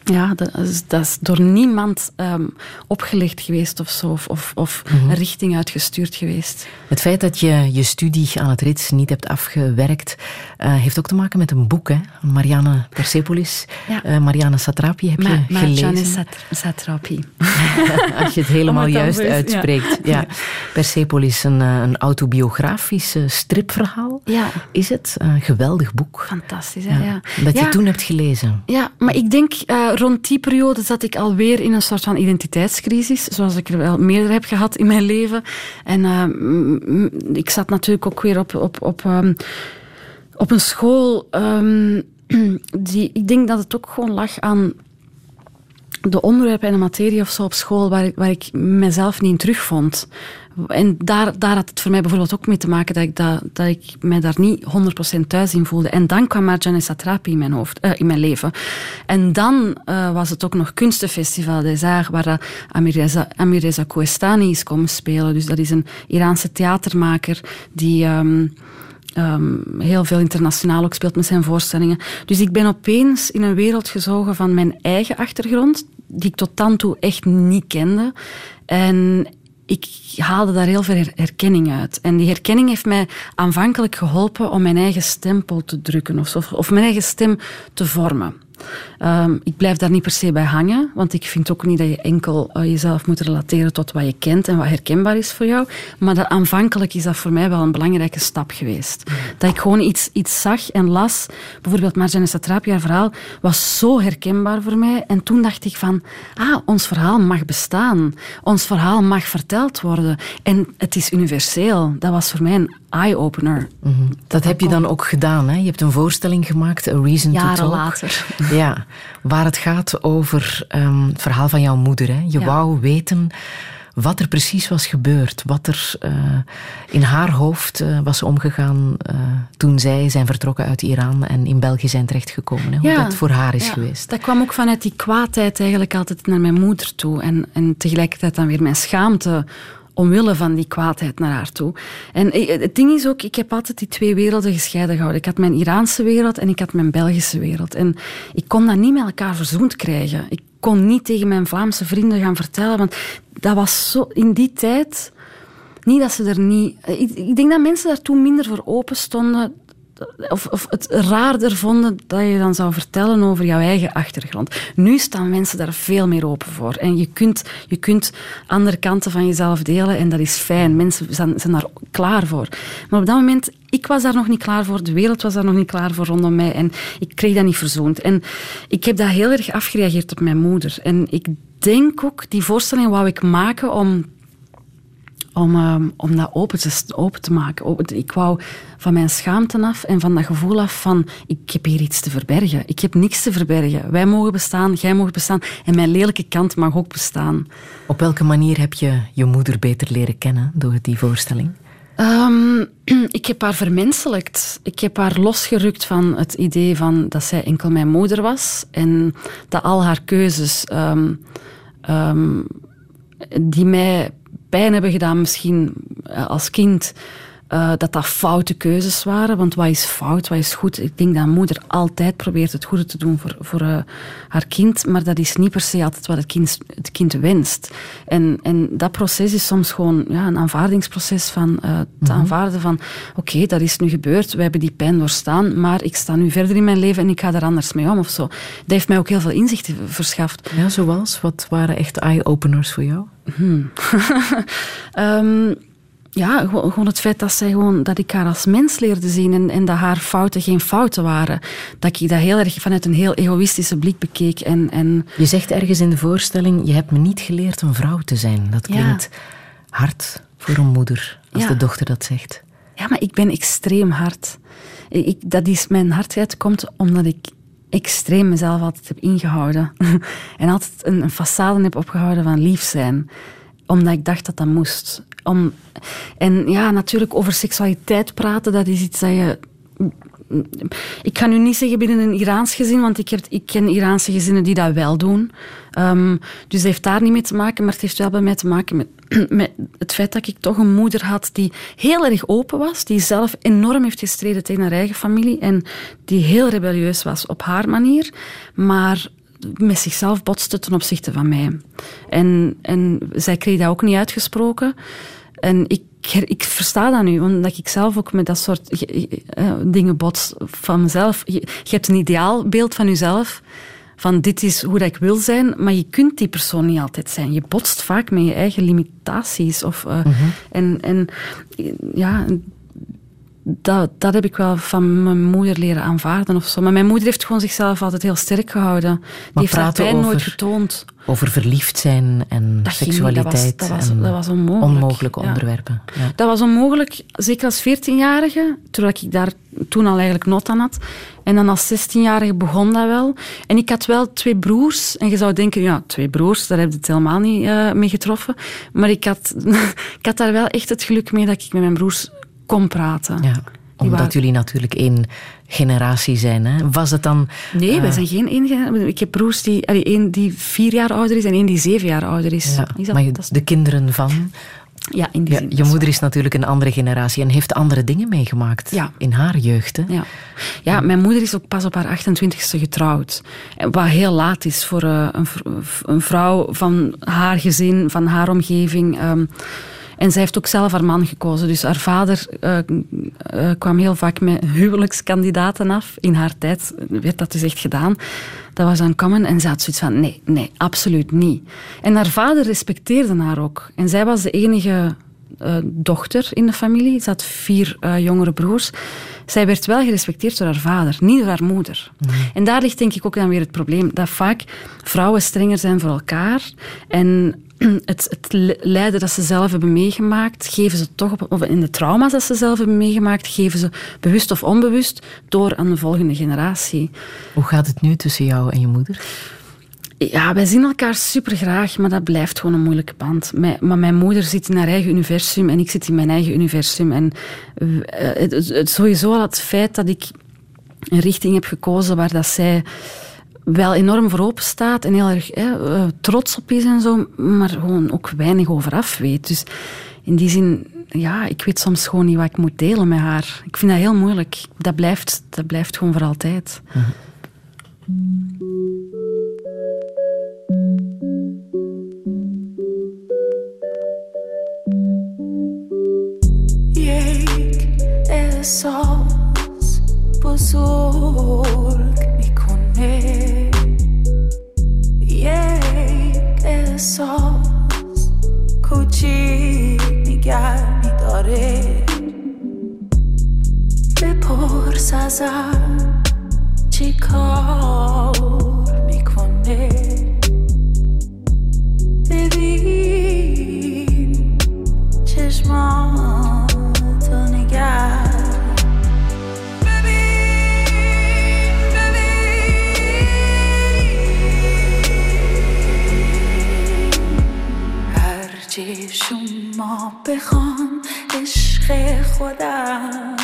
ja, dat is, dat is door niemand um, opgelegd geweest of zo, of, of, of mm -hmm. een richting uitgestuurd geweest. Het feit dat je je studie aan het Rits niet hebt afgewerkt, uh, heeft ook te maken met een boek, hè? Marianne Persepolis. Ja. Uh, Marianne Satrapi heb Ma je Marianne gelezen. Sat Satrapi. Als je het helemaal het juist is, uitspreekt. Ja. ja. Persepolis, een, een autobiografisch stripverhaal. Ja. Is het? Een geweldig boek. Fantastisch, hè? Ja. Dat je toen hebt gelezen. Ja, maar ik denk rond die periode zat ik alweer in een soort van identiteitscrisis, zoals ik er wel meerdere heb gehad in mijn leven. En ik zat natuurlijk ook weer op, op, op, um, op een school um, die, ik denk dat het ook gewoon lag aan de onderwerpen en de materie of zo op school waar ik, waar ik mezelf niet in terugvond. En daar, daar had het voor mij bijvoorbeeld ook mee te maken dat ik, dat, dat ik mij daar niet 100% thuis in voelde. En dan kwam Marjane Satrapi in mijn, hoofd, uh, in mijn leven. En dan uh, was het ook nog Kunstenfestival des Arts, waar uh, Amireza, Amireza Koestani is komen spelen. Dus dat is een Iraanse theatermaker die... Um, Um, heel veel internationaal ook speelt met zijn voorstellingen. Dus ik ben opeens in een wereld gezogen van mijn eigen achtergrond, die ik tot dan toe echt niet kende. En ik haalde daar heel veel herkenning uit. En die herkenning heeft mij aanvankelijk geholpen om mijn eigen stempel te drukken of, of mijn eigen stem te vormen. Um, ik blijf daar niet per se bij hangen, want ik vind ook niet dat je enkel uh, jezelf moet relateren tot wat je kent en wat herkenbaar is voor jou. Maar dat, aanvankelijk is dat voor mij wel een belangrijke stap geweest. Dat ik gewoon iets, iets zag en las. Bijvoorbeeld Marjane Satrapi, haar verhaal was zo herkenbaar voor mij. En toen dacht ik van, ah, ons verhaal mag bestaan. Ons verhaal mag verteld worden. En het is universeel. Dat was voor mij een eye-opener. Mm -hmm. Dat heb je dan ook gedaan, hè? Je hebt een voorstelling gemaakt, A Reason Jaren to Talk. later. Ja, waar het gaat over ehm, het verhaal van jouw moeder. Hè? Je Ja. wou weten wat er precies was gebeurd. Wat er eh, in haar hoofd eh, was omgegaan eh, toen zij zijn vertrokken uit Iran en in België zijn terechtgekomen. Hè? Hoe dat voor haar is ja. geweest. Dat kwam ook vanuit die kwaadheid eigenlijk altijd naar mijn moeder toe. En, en tegelijkertijd dan weer mijn schaamte omwille van die kwaadheid naar haar toe. En ik- het ding is ook, ik heb altijd die twee werelden gescheiden gehouden. Ik had mijn Iraanse wereld en ik had mijn Belgische wereld. En ik kon dat niet met elkaar verzoend krijgen. Ik kon niet tegen mijn Vlaamse vrienden gaan vertellen, want dat was zo... In die tijd... Niet dat ze er niet... Ik, ik denk dat mensen daar toen minder voor open stonden. Of, of het raarder vonden dat je dan zou vertellen over jouw eigen achtergrond. Nu staan mensen daar veel meer open voor. En je kunt, je kunt andere kanten van jezelf delen en dat is fijn. Mensen zijn, zijn daar klaar voor. Maar op dat moment, ik was daar nog niet klaar voor. De wereld was daar nog niet klaar voor rondom mij. En ik kreeg dat niet verzoend. En ik heb dat heel erg afgereageerd op mijn moeder. En ik denk ook, die voorstelling wou ik maken om om, ehm, om dat open te, open te maken. Open- Ik wou van mijn schaamte af en van dat gevoel af van ik heb hier iets te verbergen. Ik heb niks te verbergen. Wij mogen bestaan, jij mag bestaan en mijn lelijke kant mag ook bestaan. Op welke manier heb je je moeder beter leren kennen door die voorstelling? Ehm, ik heb haar vermenselijkt. Ik heb haar losgerukt van het idee van dat zij enkel mijn moeder was en dat al haar keuzes ehm, die mij pijn hebben gedaan, misschien eh, als kind, eh, dat dat foute keuzes waren. Want wat is fout, wat is goed? Ik denk dat een moeder altijd probeert het goede te doen voor, voor eh, haar kind, maar dat is niet per se altijd wat het kind, het kind wenst. En, en dat proces is soms gewoon ja, een aanvaardingsproces van eh, te aanvaarden van oké, dat is nu gebeurd, we hebben die pijn doorstaan, maar ik sta nu verder in mijn leven en ik ga daar anders mee om of zo. Dat heeft mij ook heel veel inzicht verschaft. Ja, zoals? Wat waren echt eye-openers voor jou? Ehm, ja, gewoon, het feit dat, zij gewoon, dat ik haar als mens leerde zien en, en dat haar fouten geen fouten waren. Dat ik dat heel erg vanuit een heel egoïstische blik bekeek. En, en Je zegt ergens in de voorstelling, je hebt me niet geleerd een vrouw te zijn. Dat Ja. klinkt hard voor een moeder, als Ja. de dochter dat zegt. ja, maar ik ben extreem hard. Ik, dat is, mijn hardheid komt omdat ik extreem mezelf altijd heb ingehouden. en altijd een, een façade heb opgehouden van lief zijn. Omdat ik dacht dat dat moest. Om, en ja, natuurlijk over seksualiteit praten, dat is iets dat je ik ga nu niet zeggen binnen een Iraans gezin, want ik, heb, ik ken Iraanse gezinnen die dat wel doen. Ehm, dus dat heeft daar niet mee te maken, maar het heeft wel bij mij te maken met, met het feit dat ik toch een moeder had die heel erg open was, die zelf enorm heeft gestreden tegen haar eigen familie en die heel rebelleus was op haar manier, maar met zichzelf botste ten opzichte van mij. En, en zij kreeg dat ook niet uitgesproken. En ik, ik versta dat nu, omdat ik zelf ook met dat soort eh, dingen bots van mezelf. Je, je hebt een ideaalbeeld van jezelf, van dit is hoe dat ik wil zijn, maar je kunt die persoon niet altijd zijn. Je botst vaak met je eigen limitaties. Of, uh, en, en ja, dat, dat heb ik wel van mijn moeder leren aanvaarden of zo. Maar mijn moeder heeft gewoon zichzelf altijd heel sterk gehouden. Die heeft haar pijn nooit getoond. Over verliefd zijn en Dat ging niet, dat was- seksualiteit dat was- en dat was onmogelijk, onmogelijke ja. onderwerpen. Ja. Dat was onmogelijk, zeker als 14-jarige, terwijl ik daar toen al eigenlijk nood aan had. En dan als 16-jarige begon dat wel. En ik had wel twee broers. En je zou denken, ja, twee broers, daar heb je het helemaal niet eh, mee getroffen. Maar ik had, ik had daar wel echt het geluk mee dat ik met mijn broers kon praten. Ja, omdat waren- jullie natuurlijk één generatie zijn. Hè? Was het dan... Nee, eh, wij zijn geen één. generatie. Ik heb broers die, allee, één die vier jaar ouder is en één die zeven jaar ouder is. ja, is dat, maar je- dat is- de kinderen van... ja, in die Ja, zin. je moeder is natuurlijk een andere generatie en heeft andere dingen meegemaakt Ja. in haar jeugd. Hè? Ja. ja, mijn moeder is ook pas op haar 28ste getrouwd. Wat heel laat is voor eh, een vrouw van haar gezin, van haar omgeving. ehm. En zij heeft ook zelf haar man gekozen. Dus haar vader eh, eh, kwam heel vaak met huwelijkskandidaten af. In haar tijd werd dat dus echt gedaan. Dat was dan common en ze had zoiets van, nee, nee, absoluut niet. En haar vader respecteerde haar ook. En zij was de enige eh, dochter in de familie. Ze had vier jongere broers. Zij werd wel gerespecteerd door haar vader, niet door haar moeder. En daar ligt denk ik ook dan weer het probleem. Dat vaak vrouwen strenger zijn voor elkaar. En het, het lijden dat ze zelf hebben meegemaakt, geven ze toch op, of in de trauma's dat ze zelf hebben meegemaakt, geven ze bewust of onbewust door aan de volgende generatie. Hoe gaat het nu tussen jou en je moeder? Ja, wij zien elkaar super graag, maar dat blijft gewoon een moeilijke band. maar mijn moeder zit in haar eigen universum en ik zit in mijn eigen universum. En eh, het, het, sowieso al het feit dat ik een richting heb gekozen waar dat zij wel enorm voor open staat en heel erg hè, eh, trots op is en zo, maar gewoon ook weinig over af weet. Dus in die zin, ja, ik weet soms gewoon niet wat ik moet delen met haar. Ik vind dat heel moeilijk. Dat blijft, dat blijft gewoon voor altijd. احساس بزرگ میکنه احساس کوچیک نگر میداره بپرس ازم چی کار می‌کنه. شما بخوان عشق خودم.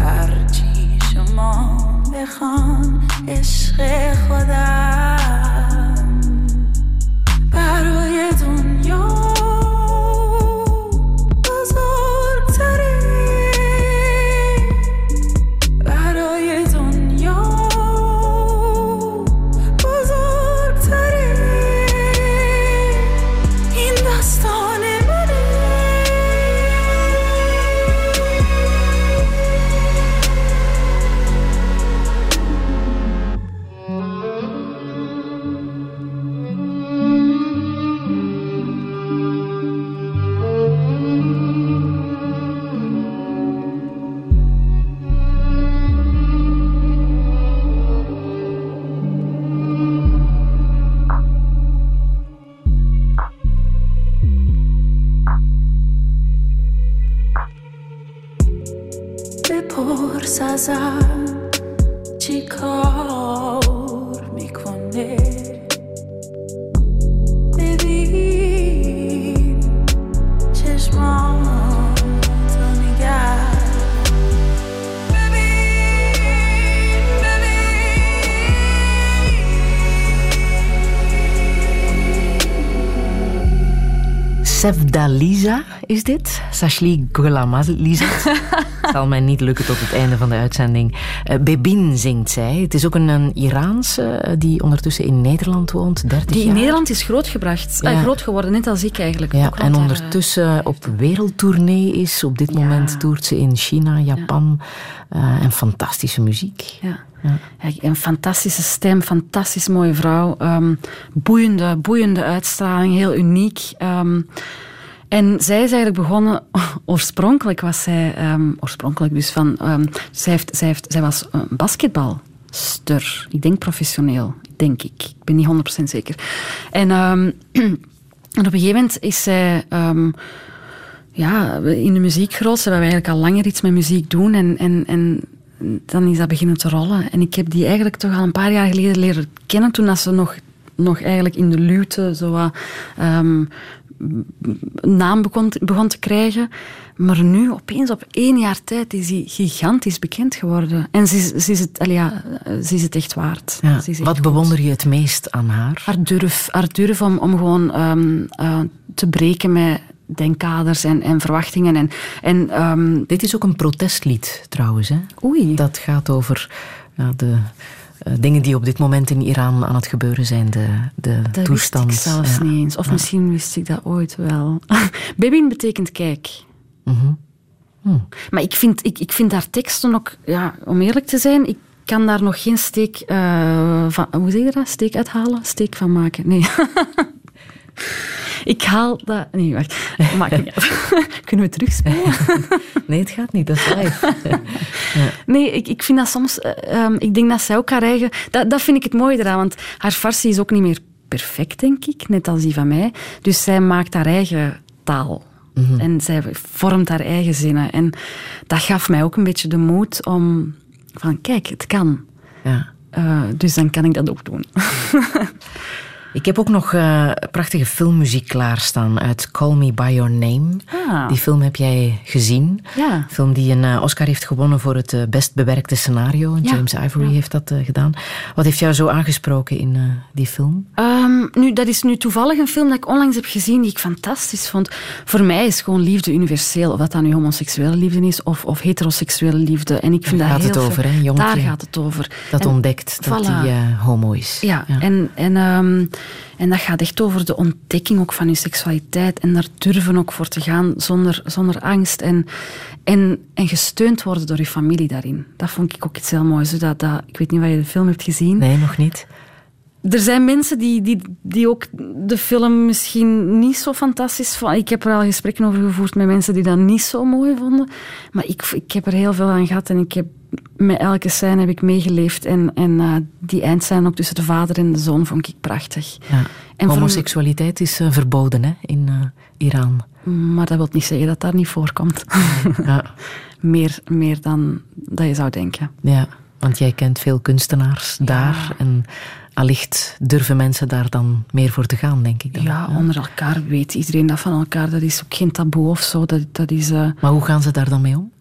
هرچی شما بخوان عشق خودم. Is dit. Sashli Golamazizat. zal mij niet lukken tot het einde van de uitzending. Uh, Bebin zingt zij. Het is ook een, een Iraanse uh, die ondertussen in Nederland woont, 30 Die in jaar. Nederland is grootgebracht, Ja. eh, groot geworden, net als ik eigenlijk. Ja, en ondertussen op wereldtournee is. Op dit Ja. moment toert ze in China, Japan. Eh, en fantastische muziek. Ja. Ja, een fantastische stem, fantastisch mooie vrouw. ehm, boeiende, boeiende uitstraling, heel uniek. ehm, en zij is eigenlijk begonnen, oorspronkelijk was zij, ehm, oorspronkelijk dus van, ehm, zij, heeft, zij, heeft, zij was een basketbalster. Ik denk professioneel, denk ik. Ik ben niet 100% zeker. En, ehm, en op een gegeven moment is zij... ja, in de muziek groot. Ze hebben eigenlijk al langer iets met muziek doen. En, en, en dan is dat beginnen te rollen. En ik heb die eigenlijk toch al een paar jaar geleden leren kennen. Toen dat ze nog, nog eigenlijk in de luwte zo wat, naam begon, te- begon te krijgen. Maar nu, opeens op één jaar tijd, is hij gigantisch bekend geworden. En ze is, ze is, het, allee, ja, ze is het echt waard. Ja. Echt Wat goed bewonder je het meest aan haar? haar durf, haar durf om, om gewoon ehm, eh, te breken met denkkaders en, en verwachtingen. En, en, ehm, Dit is ook een protestlied trouwens. Hè? oei, Dat gaat over ja, de eh, dingen die op dit moment in Iran aan het gebeuren zijn. De, de dat toestand. wist ik zelfs ja. niet eens. Of misschien wist ik dat ooit wel. Babyin betekent kijk. Mhm. Hm. Maar ik vind, ik, ik vind haar teksten ook, ja, om eerlijk te zijn, ik kan daar nog geen steek eh, van, hoe zeg je dat? Steek uithalen? Steek van maken? Nee. ik haal dat, nee, wacht. Maakt niet uit. Kunnen we terugspelen? Nee, het gaat niet. Dat is live. Nee, ik, ik vind dat soms... eh, ehm, ik denk dat zij ook haar eigen... Dat, dat vind ik het mooie eraan, want haar farsi is ook niet meer perfect, denk ik, net als die van mij. Dus zij maakt haar eigen taal. En zij vormt haar eigen zinnen. En dat gaf mij ook een beetje de moed om van, kijk, het kan. Ja. Uh, dus dan kan ik dat ook doen. Ik heb ook nog uh, prachtige filmmuziek klaarstaan uit Call Me By Your Name. Ah. Die film heb jij gezien. Ja. Een film die een uh, Oscar heeft gewonnen voor het uh, best bewerkte scenario. James ja. Ivory ja. heeft dat gedaan. Wat heeft jou zo aangesproken in die film? Um, nu, dat is nu toevallig een film dat ik onlangs heb gezien die ik fantastisch vond. Voor mij is gewoon liefde universeel. Of dat dan nu homoseksuele liefde is of, of heteroseksuele liefde. En ik vind Daar dat gaat heel het over, hè? Jongetje Daar gaat het over. Dat en, ontdekt dat voilà. hij homo is. Ja, ja. en... en um, en dat gaat echt over de ontdekking ook van je seksualiteit en daar durven ook voor te gaan zonder, zonder angst en, en, en gesteund worden door je familie daarin. Dat vond ik ook iets heel moois. Dat, dat, ik weet niet of je de film hebt gezien. Nee, nog niet. Er zijn mensen die, die, die ook de film misschien niet zo fantastisch vonden. Ik heb er al gesprekken over gevoerd met mensen die dat niet zo mooi vonden. Maar ik, ik heb er heel veel aan gehad en ik heb met elke scène heb ik meegeleefd. En, en uh, die eindscène ook tussen de vader en de zoon vond ik prachtig. Ja. En Homoseksualiteit is uh, verboden hè, in uh, Iran. Maar dat wil niet zeggen dat dat niet voorkomt. Ja. meer, meer dan dat je zou denken. Ja, want jij kent veel kunstenaars ja. daar. En allicht durven mensen daar dan meer voor te gaan, denk ik. Dan. Ja, onder elkaar weet iedereen dat van elkaar. Dat is ook geen taboe of zo. Dat, dat is, uh... Maar hoe gaan ze daar dan mee om?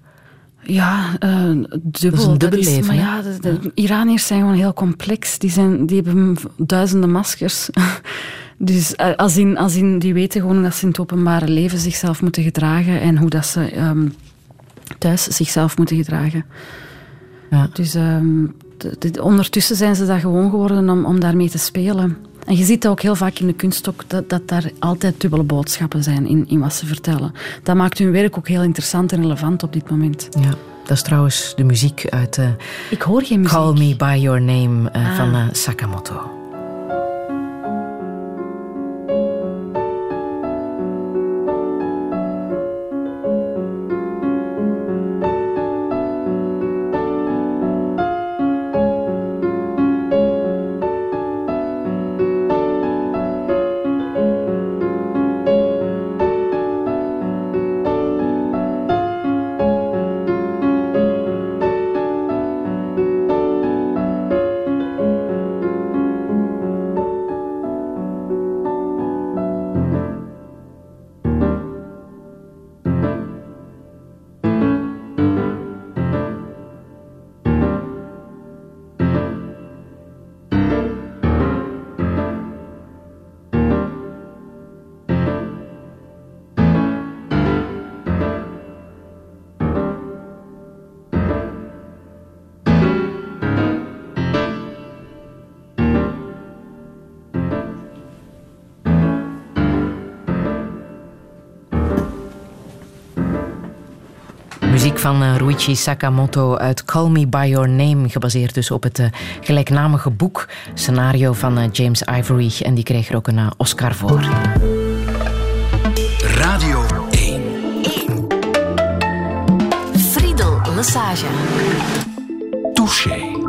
Ja, uh, dubbel. Dat is een dubbel is, leven. Maar ja, de, de ja. Iraniërs zijn gewoon heel complex. Die, zijn, die hebben duizenden maskers. dus uh, als in, als in, die weten gewoon dat ze in het openbare leven zichzelf moeten gedragen en hoe dat ze um, thuis zichzelf moeten gedragen. Ja. Dus um, de, de, ondertussen zijn ze dat gewoon geworden om, om daarmee te spelen. En je ziet dat ook heel vaak in de kunst ook, dat, dat daar altijd dubbele boodschappen zijn in, in wat ze vertellen. Dat maakt hun werk ook heel interessant en relevant op dit moment. Ja, dat is trouwens de muziek uit uh, Ik hoor geen muziek. Call Me By Your Name uh, ah. van uh, Sakamoto. Van uh, Ruichi Sakamoto uit Call Me By Your Name, gebaseerd dus op het uh, gelijknamige boek, scenario van uh, James Ivory. En die kreeg er ook een Oscar voor. Radio 1. 1. Friedel Lassage. Touché.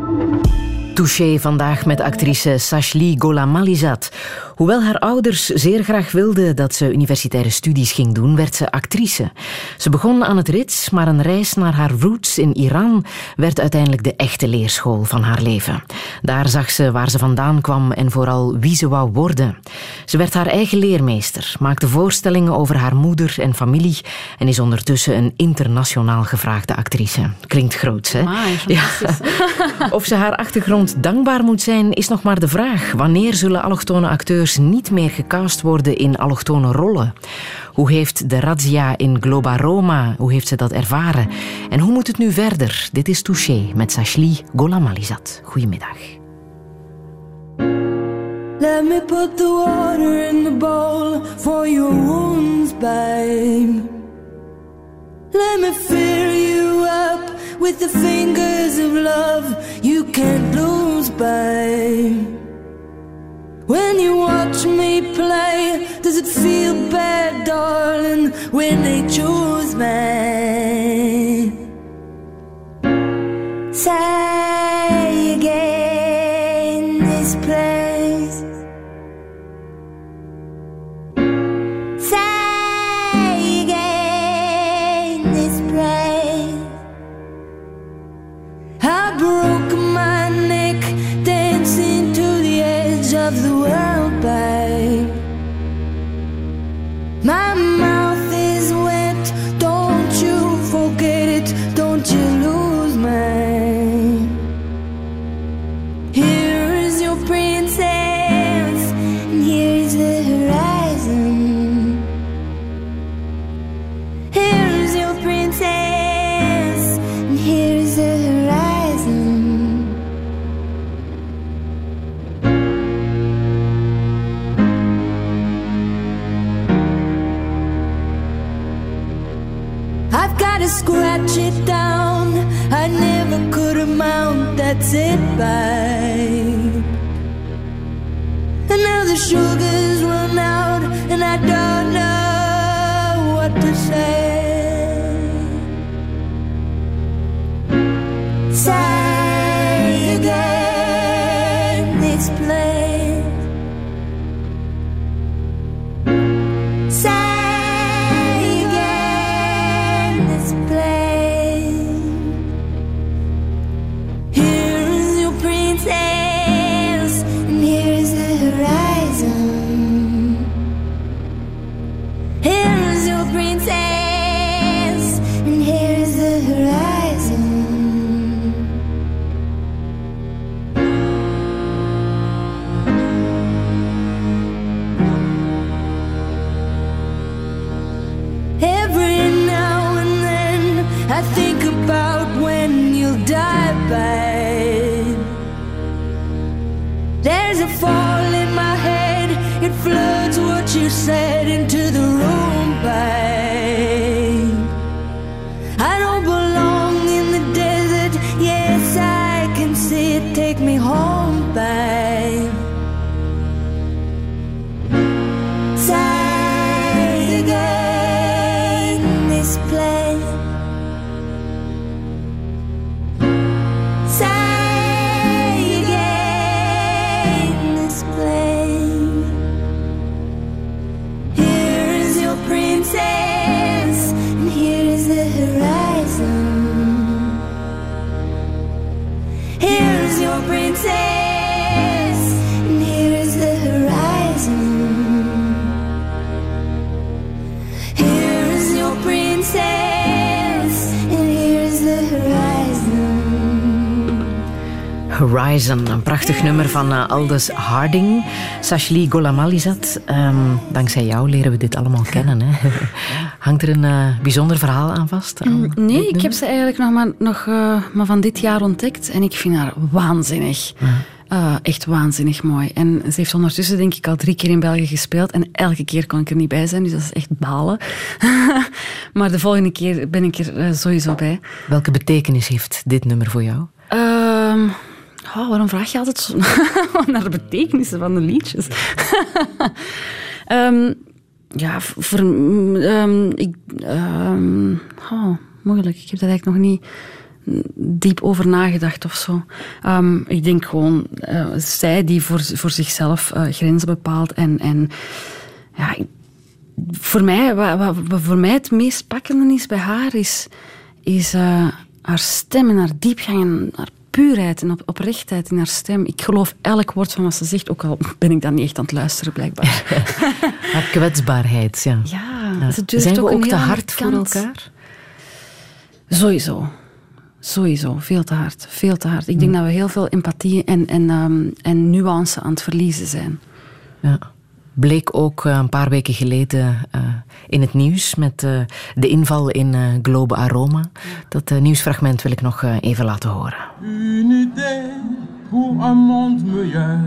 Touché vandaag met actrice Sashli Golamalizat. Hoewel haar ouders zeer graag wilden dat ze universitaire studies ging doen, werd ze actrice. Ze begon aan het Rits, maar een reis naar haar roots in Iran werd uiteindelijk de echte leerschool van haar leven. Daar zag ze waar ze vandaan kwam en vooral wie ze wou worden. Ze werd haar eigen leermeester, maakte voorstellingen over haar moeder en familie en is ondertussen een internationaal gevraagde actrice. Klinkt groots, hè? Ja. Of ze haar achtergrond dankbaar moet zijn, is nog maar de vraag. Wanneer zullen allochtone acteurs niet meer gecast worden in allochtone rollen? Hoe heeft de razzia in Globa Roma, hoe heeft ze dat ervaren? En hoe moet het nu verder? Dit is Touché met Sashli Golamalizat. Goedemiddag. Let me put the water in the bowl for your wounds, babe. Let me fill you up with the fingers of love you can't lose, babe. When you watch me play, does it feel bad, darling, when they choose me? Say of the world, by My mind. Van eh, Aldous Harding. Sashli Golamalizat, Ehm dankzij jou leren we dit allemaal kennen. Hè? Hangt er een eh, bijzonder verhaal aan vast? aan dit Nee, ik heb ze eigenlijk nog maar, nog, eh, maar van dit jaar ontdekt. En ik vind haar waanzinnig. Echt waanzinnig mooi. En ze heeft ondertussen denk ik al drie keer in België gespeeld. En elke keer kon ik er niet bij zijn, dus dat is echt balen. maar de volgende keer ben ik er sowieso bij. Welke betekenis heeft dit nummer voor jou? Oh, waarom vraag je altijd zo naar de betekenissen van de liedjes? Ehm, ja, voor, ehm, ik, ehm, oh, moeilijk. Ik heb daar eigenlijk nog niet diep over nagedacht of zo. Ik denk gewoon, eh, zij die voor, zichzelf eh, grenzen bepaalt en, en ja, voor mij, wat voor mij het meest pakkende is bij haar, is, is eh, haar stem en haar diepgang en haar puurheid en op, oprechtheid in haar stem. Ik geloof elk woord van wat ze zegt, ook al ben ik dan niet echt aan het luisteren, blijkbaar. Haar kwetsbaarheid, ja. Ja, Ja. ze durft Zijn we ook te hard voor elkaar? Sowieso. Sowieso. Veel te hard. Veel te hard. Ik denk dat we heel veel empathie en, en, ehm, en nuance aan het verliezen zijn. Ja. Bleek ook eh, een paar weken geleden eh, in het nieuws met eh, de inval in Globe Aroma. Dat nieuwsfragment wil ik nog even laten horen. Pour un monde meilleur.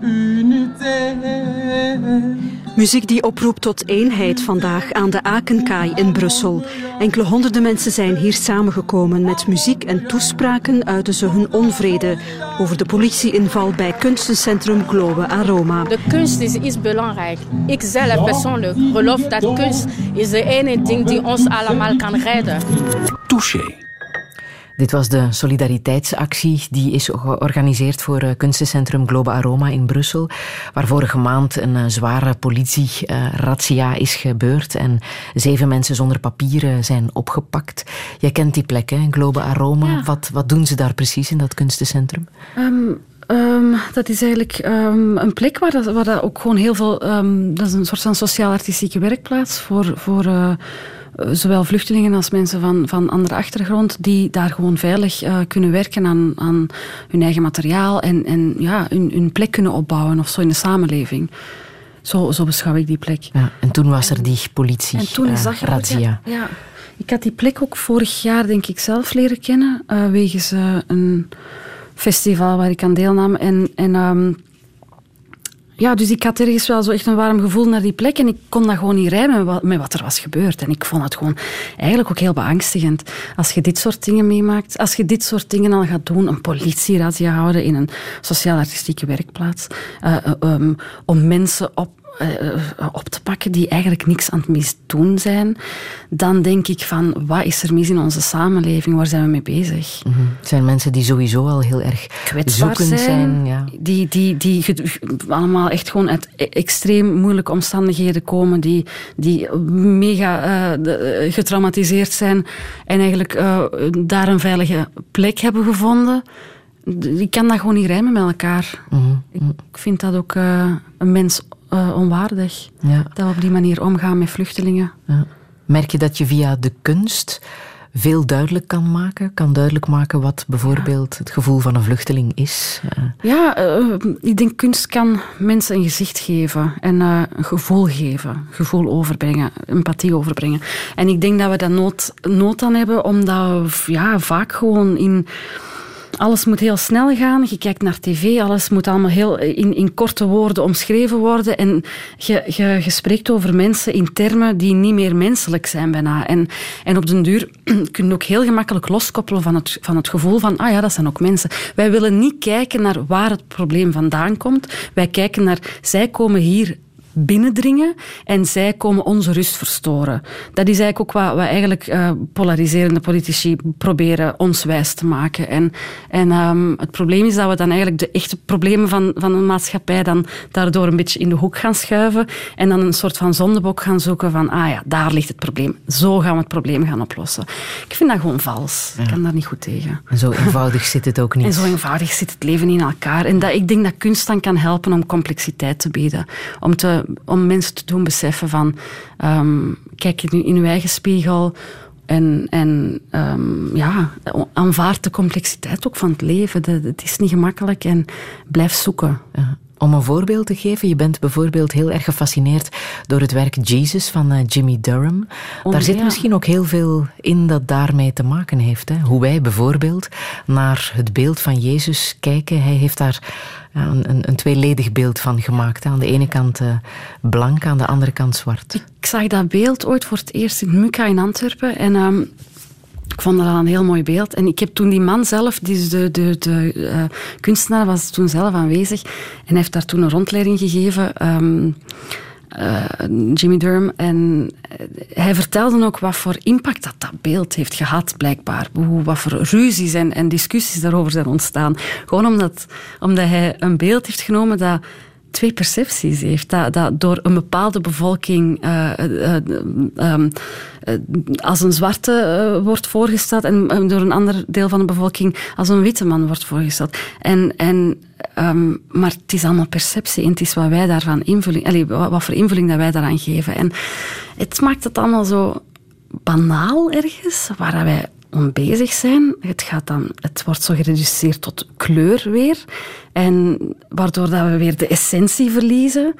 Une idée. Muziek die oproept tot eenheid vandaag aan de Akenkaai in Brussel. Enkele honderden mensen zijn hier samengekomen. Met muziek en toespraken uiten ze hun onvrede over de politieinval bij kunstencentrum Globe Aroma. De kunst is iets belangrijk. Ik zelf persoonlijk geloof dat kunst is de ene ding die ons allemaal kan redden. Touché. Dit was de solidariteitsactie die is georganiseerd voor eh, kunstencentrum Globe Aroma in Brussel, waar vorige maand een eh, zware politie-razzia is gebeurd en zeven mensen zonder papieren zijn opgepakt. Jij kent die plek, hè, Globe Aroma. Ja. Wat, wat doen ze daar precies in dat kunstencentrum? Ehm, ehm, dat is eigenlijk ehm, een plek waar, dat, waar dat ook gewoon heel veel... dat is een soort van sociaal-artistieke werkplaats voor, voor eh, eh, zowel vluchtelingen als mensen van, van andere achtergrond die daar gewoon veilig eh, kunnen werken aan, aan hun eigen materiaal en, en ja, hun, hun plek kunnen opbouwen of zo in de samenleving. Zo, zo beschouw ik die plek. Ja, en toen was er die politie En toen is eh, dat razzia. Ja. Ik had die plek ook vorig jaar, denk ik, zelf leren kennen. eh, wegens eh, een festival waar ik aan deelnam. En, en ehm, ja, dus ik had ergens wel zo echt een warm gevoel naar die plek en ik kon dat gewoon niet rijmen met wat, er was gebeurd. En ik vond het gewoon eigenlijk ook heel beangstigend. Als je dit soort dingen meemaakt, als je dit soort dingen al gaat doen, een politierazzia houden in een sociaal-artistieke werkplaats, uh, um, om mensen op op te pakken die eigenlijk niks aan het misdoen zijn, dan denk ik van, wat is er mis in onze samenleving? Waar zijn we mee bezig? Mm -hmm. Het zijn mensen die sowieso al heel erg kwetsbaar zijn. zijn ja. die, die, die allemaal echt gewoon uit extreem moeilijke omstandigheden komen, die, die mega uh, getraumatiseerd zijn en eigenlijk uh, daar een veilige plek hebben gevonden. Ik kan dat gewoon niet rijmen met elkaar. Mm -hmm. Ik vind dat ook een mens uh, onwaardig. Ja. Dat we op die manier omgaan met vluchtelingen. Ja. Merk je dat je via de kunst veel duidelijk kan maken? Kan duidelijk maken wat bijvoorbeeld het gevoel van een vluchteling is? Uh. Ja, uh, ik denk kunst kan mensen een gezicht geven en een gevoel geven. Gevoel overbrengen, empathie overbrengen. En ik denk dat we daar nood, nood aan hebben, omdat we ja, vaak gewoon in alles moet heel snel gaan. Je kijkt naar tv, alles moet allemaal heel in, in korte woorden omschreven worden. En je, je, spreekt over mensen in termen die niet meer menselijk zijn bijna. En, en op den duur kun je ook heel gemakkelijk loskoppelen van het, van het gevoel van, ah ja, dat zijn ook mensen. Wij willen niet kijken naar waar het probleem vandaan komt. Wij kijken naar, zij komen hier binnendringen en zij komen onze rust verstoren. Dat is eigenlijk ook wat, wat eigenlijk uh, polariserende politici proberen ons wijs te maken. En, en um, het probleem is dat we dan eigenlijk de echte problemen van, van een maatschappij dan daardoor een beetje in de hoek gaan schuiven en dan een soort van zondebok gaan zoeken van ah ja, daar ligt het probleem. Zo gaan we het probleem gaan oplossen. Ik vind dat gewoon vals. Ja. Ik kan daar niet goed tegen. En zo eenvoudig zit het ook niet. En zo eenvoudig zit het leven in elkaar. En dat, ik denk dat kunst dan kan helpen om complexiteit te bieden. Om te om mensen te doen beseffen van um, kijk nu in je eigen spiegel en, en um, ja, aanvaard de complexiteit ook van het leven. Het is niet gemakkelijk en blijf zoeken. Ja. Om een voorbeeld te geven, je bent bijvoorbeeld heel erg gefascineerd door het werk Jesus van uh, Jimmy Durham. Oh, Daar zit ja. misschien ook heel veel in dat daarmee te maken heeft. Hè? Hoe wij bijvoorbeeld naar het beeld van Jezus kijken. Hij heeft daar ja, een, een, tweeledig beeld van gemaakt. Aan de ene kant uh, blank, aan de andere kant zwart. Ik zag dat beeld ooit voor het eerst in Muka in Antwerpen. En um, ik vond dat al een heel mooi beeld. En ik heb toen die man zelf, dus de, de, de uh, kunstenaar, was toen zelf aanwezig. En heeft daar toen een rondleiding gegeven. Um, uh, Jimmy Durham. En hij vertelde ook wat voor impact dat, dat beeld heeft gehad, blijkbaar. Hoe, wat voor ruzies en, en discussies daarover zijn ontstaan. Gewoon omdat, omdat hij een beeld heeft genomen dat twee percepties heeft. Dat, dat door een bepaalde bevolking uh, uh, um, als een zwarte wordt voorgesteld en door een ander deel van de bevolking als een witte man wordt voorgesteld. En, en Um, maar het is allemaal perceptie en het is wat wij daarvan invulling, wat voor invulling dat wij daaraan geven. En het maakt het allemaal zo banaal ergens, waar wij om bezig zijn. Het, gaat dan, het wordt zo gereduceerd tot kleur weer. En waardoor dat we weer de essentie verliezen.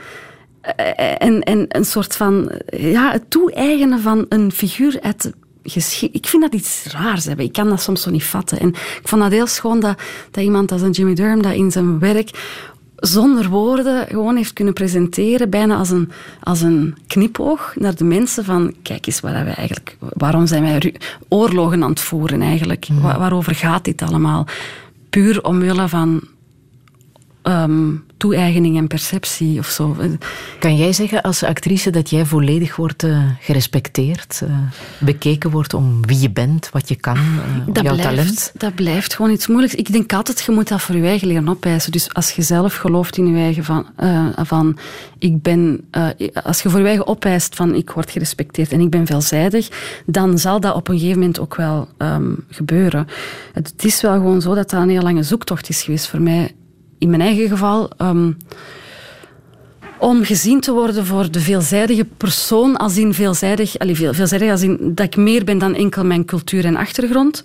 En, en een soort van ja, het toe-eigenen van een figuur uit ik vind dat iets raars. Ik kan dat soms zo niet vatten. En ik vond dat heel schoon dat, dat iemand als een Jimmy Durham dat in zijn werk zonder woorden gewoon heeft kunnen presenteren, bijna als een, als een knipoog naar de mensen van kijk eens waar wij eigenlijk, waarom zijn wij oorlogen aan het voeren eigenlijk? Waar, waarover gaat dit allemaal? Puur omwille van um, toe-eigening en perceptie of zo. Kan jij zeggen als actrice dat jij volledig wordt uh, gerespecteerd, uh, bekeken wordt om wie je bent, wat je kan, uh, dat jouw blijft, talent? Dat blijft gewoon iets moeilijks. Ik denk altijd, je moet dat voor je eigen leren opeisen. Dus als je zelf gelooft in je eigen van, van ik ben, als je voor je eigen opeist van ik word gerespecteerd en ik ben veelzijdig, dan zal dat op een gegeven moment ook wel um, gebeuren. Het is wel gewoon zo dat dat een heel lange zoektocht is geweest voor mij in mijn eigen geval, um, om gezien te worden voor de veelzijdige persoon, als in veelzijdig, allee, veel, veelzijdig als in dat ik meer ben dan enkel mijn cultuur en achtergrond.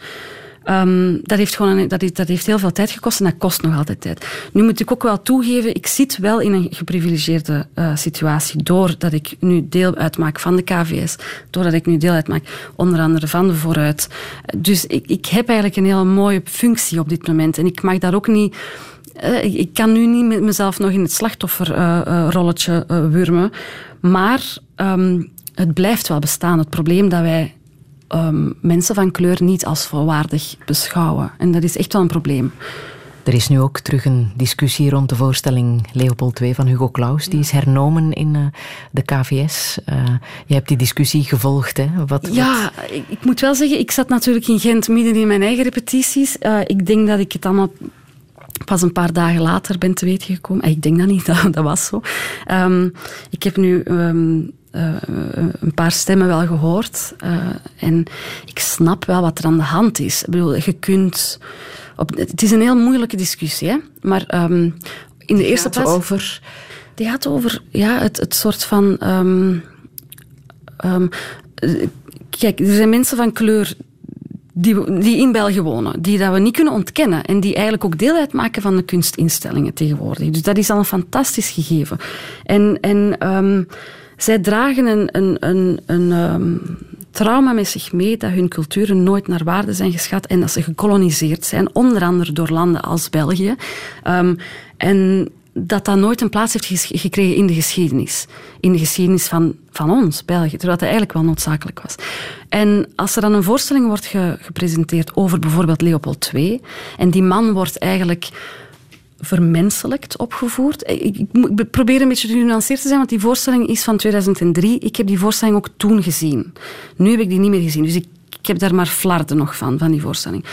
Um, dat, heeft gewoon dat, dat heeft heel veel tijd gekost en dat kost nog altijd tijd. Nu moet ik ook wel toegeven, ik zit wel in een geprivilegeerde uh, situatie doordat ik nu deel uitmaak van de KVS, doordat ik nu deel uitmaak onder andere van de Vooruit. Dus ik, ik heb eigenlijk een hele mooie functie op dit moment en ik mag daar ook niet ik, ik kan nu niet met mezelf nog in het slachtofferrolletje uh, wurmen. Maar ehm, het blijft wel bestaan. Het probleem dat wij ehm, mensen van kleur niet als volwaardig beschouwen. En dat is echt wel een probleem. Er is nu ook terug een discussie rond de voorstelling Leopold II van Hugo Claus. Die is hernomen in uh, de KVS. Uh, je hebt die discussie gevolgd, hè? Wat, ja, wat... Ik, ik, moet wel zeggen, ik zat natuurlijk in Gent midden in mijn eigen repetities. Uh, ik denk dat ik het allemaal pas een paar dagen later ben te weten gekomen. Ik denk dat niet, dat, dat was zo. Um, ik heb nu... Um, uh, een paar stemmen wel gehoord. Uh, en ik snap wel wat er aan de hand is. Ik bedoel, je kunt... Op, het is een heel moeilijke discussie, hè? maar um, in de eerste plaats... over... Die gaat over ja, het, het soort van... kijk, er zijn mensen van kleur die, die in België wonen, die dat we niet kunnen ontkennen en die eigenlijk ook deel uitmaken van de kunstinstellingen tegenwoordig. Dus dat is al een fantastisch gegeven. En, en um, zij dragen een, een, een, um, trauma met zich mee dat hun culturen nooit naar waarde zijn geschat en dat ze gekoloniseerd zijn, onder andere door landen als België. Um, en dat dat nooit een plaats heeft gekregen in de geschiedenis. In de geschiedenis van, van ons, België, terwijl dat eigenlijk wel noodzakelijk was. En als er dan een voorstelling wordt ge, gepresenteerd over bijvoorbeeld Leopold II, en die man wordt eigenlijk vermenselijkt opgevoerd. Ik, ik, probeer een beetje genuanceerd te zijn, want die voorstelling is van 2003. Ik heb die voorstelling ook toen gezien. Nu heb ik die niet meer gezien, dus ik heb daar maar flarden nog van, van die voorstelling.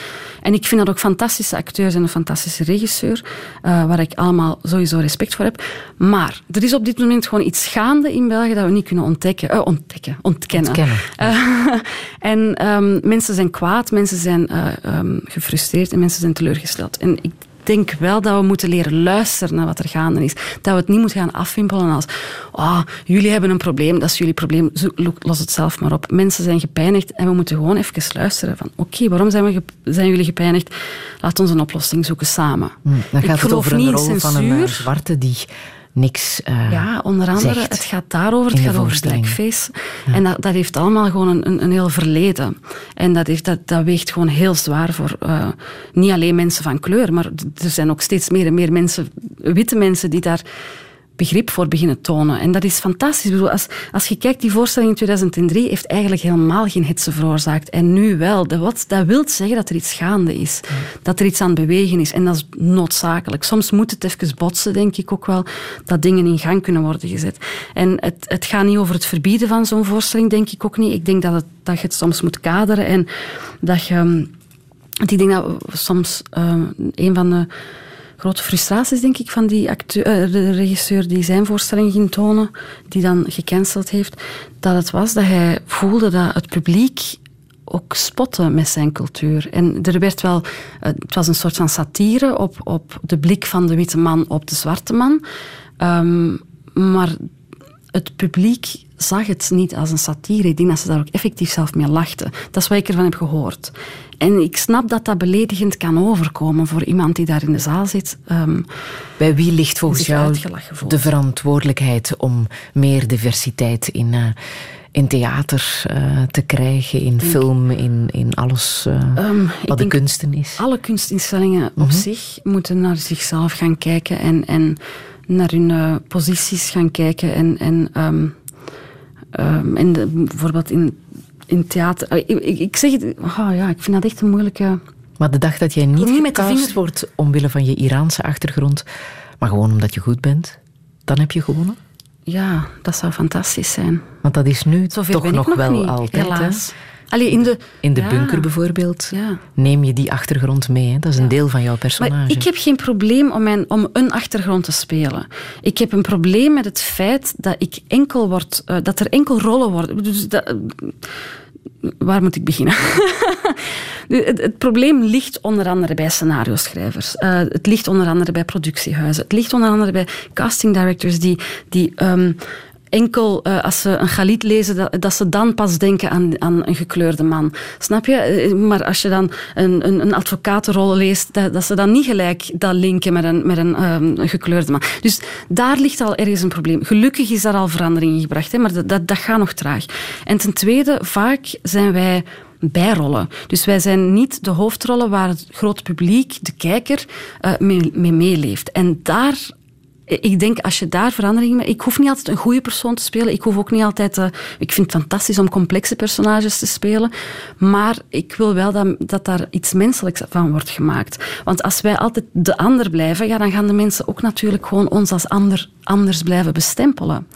En ik vind dat ook fantastische acteurs en een fantastische regisseur, uh, waar ik allemaal sowieso respect voor heb. Maar er is op dit moment gewoon iets gaande in België dat we niet kunnen ontdekken, uh, ontdekken ontkennen. ontkennen uh, en um, mensen zijn kwaad, mensen zijn um, gefrustreerd en mensen zijn teleurgesteld. En ik denk wel dat we moeten leren luisteren naar wat er gaande is. Dat we het niet moeten gaan afwimpelen als oh, jullie hebben een probleem, dat is jullie probleem, los het zelf maar op. Mensen zijn gepijnigd en we moeten gewoon even luisteren van oké, okay, waarom zijn, we zijn jullie gepijnigd? Laat ons een oplossing zoeken samen. Hmm, dan gaat Ik het over niet een rol in van een uh, zwarte die niks uh, Ja, onder andere, zegt het gaat daarover, het gaat over blackface. Ja. En dat, dat heeft allemaal gewoon een, een, een heel verleden. En dat, heeft, dat, dat weegt gewoon heel zwaar voor uh, niet alleen mensen van kleur, maar er zijn ook steeds meer en meer mensen, witte mensen, die daar begrip voor beginnen tonen. En dat is fantastisch. Ik bedoel, als, als je kijkt, die voorstelling in 2003 heeft eigenlijk helemaal geen hitse veroorzaakt. En nu wel. Dat, wat, dat wil zeggen dat er iets gaande is. Ja. Dat er iets aan het bewegen is. En dat is noodzakelijk. Soms moet het even botsen, denk ik ook wel, dat dingen in gang kunnen worden gezet. En het, het gaat niet over het verbieden van zo'n voorstelling, denk ik ook niet. Ik denk dat, het, dat je het soms moet kaderen en dat je... Ik denk dat soms uh, een van de grote frustraties, denk ik, van die acteur, uh, de regisseur die zijn voorstelling ging tonen, die dan gecanceld heeft, dat het was dat hij voelde dat het publiek ook spotte met zijn cultuur. En er werd wel, uh, het was een soort van satire op, op de blik van de witte man op de zwarte man. Um, maar het publiek zag het niet als een satire. Ik denk dat ze daar ook effectief zelf mee lachten. Dat is wat ik ervan heb gehoord. En ik snap dat dat beledigend kan overkomen voor iemand die daar in de zaal zit. Um, Bij wie ligt volgens jou de verantwoordelijkheid om meer diversiteit in, uh, in theater uh, te krijgen, in denk, film, in, in alles uh, um, wat de kunsten is? Alle kunstinstellingen op zich moeten naar zichzelf gaan kijken en, en naar hun posities gaan kijken. En, en, um, um, en de, bijvoorbeeld in, in theater. Ik, ik, ik zeg het, oh ja, ik vind dat echt een moeilijke. Maar de dag dat jij niet, niet gecast wordt omwille van je Iraanse achtergrond, maar gewoon omdat je goed bent, dan heb je gewonnen? Ja, dat zou fantastisch zijn. Want dat is nu Zoveel toch nog, nog wel niet, altijd. Helaas. Hè? Allee, in de, in de ja. bunker bijvoorbeeld ja. neem je die achtergrond mee. Hè? Dat is een deel van jouw personage. Maar ik heb geen probleem om, mijn, om een achtergrond te spelen. Ik heb een probleem met het feit dat, ik enkel word, uh, dat er enkel rollen worden. Dus dat, uh, waar moet ik beginnen? het, het, probleem ligt onder andere bij scenario-schrijvers. Uh, het ligt onder andere bij productiehuizen. Het ligt onder andere bij casting directors die, die um, enkel uh, als ze een Galit lezen, dat, dat, ze dan pas denken aan, aan een gekleurde man. Snap je? Maar als je dan een, een, een advocatenrol leest, dat, dat, ze dan niet gelijk dat linken met een, met een, een gekleurde man. Dus daar ligt al ergens een probleem. Gelukkig is daar al verandering in gebracht, hè, maar dat, dat, gaat nog traag. En ten tweede, vaak zijn wij bijrollen. Dus wij zijn niet de hoofdrollen waar het grote publiek, de kijker, eh, mee meeleeft. En daar ik denk, als je daar verandering mee... Ik hoef niet altijd een goede persoon te spelen. Ik hoef ook niet altijd... eh, ik vind het fantastisch om complexe personages te spelen. Maar ik wil wel dat, dat daar iets menselijks van wordt gemaakt. Want als wij altijd de ander blijven, ja, dan gaan de mensen ook natuurlijk gewoon ons als ander, anders blijven bestempelen.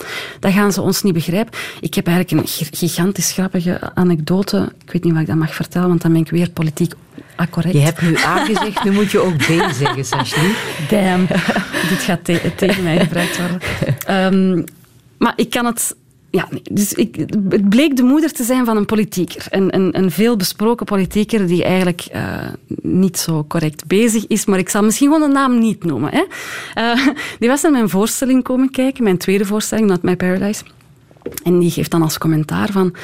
Dan gaan ze ons niet begrijpen. Ik heb eigenlijk een gi- gigantisch grappige anekdote. Ik weet niet wat ik dat mag vertellen, want dan ben ik weer politiek accorrect. Je hebt nu A gezegd, nu moet je ook B zeggen, Sashli. Damn, dit gaat te- tegen mij gebruikt worden. Ehm, maar ik kan het... Ja, nee, dus ik, het bleek de moeder te zijn van een politieker. Een, een, een veel besproken politieker die eigenlijk eh, niet zo correct bezig is. Maar ik zal misschien gewoon de naam niet noemen. Hè. Eh, die was naar mijn voorstelling komen kijken, mijn tweede voorstelling, Not My Paradise. En die geeft dan als commentaar van...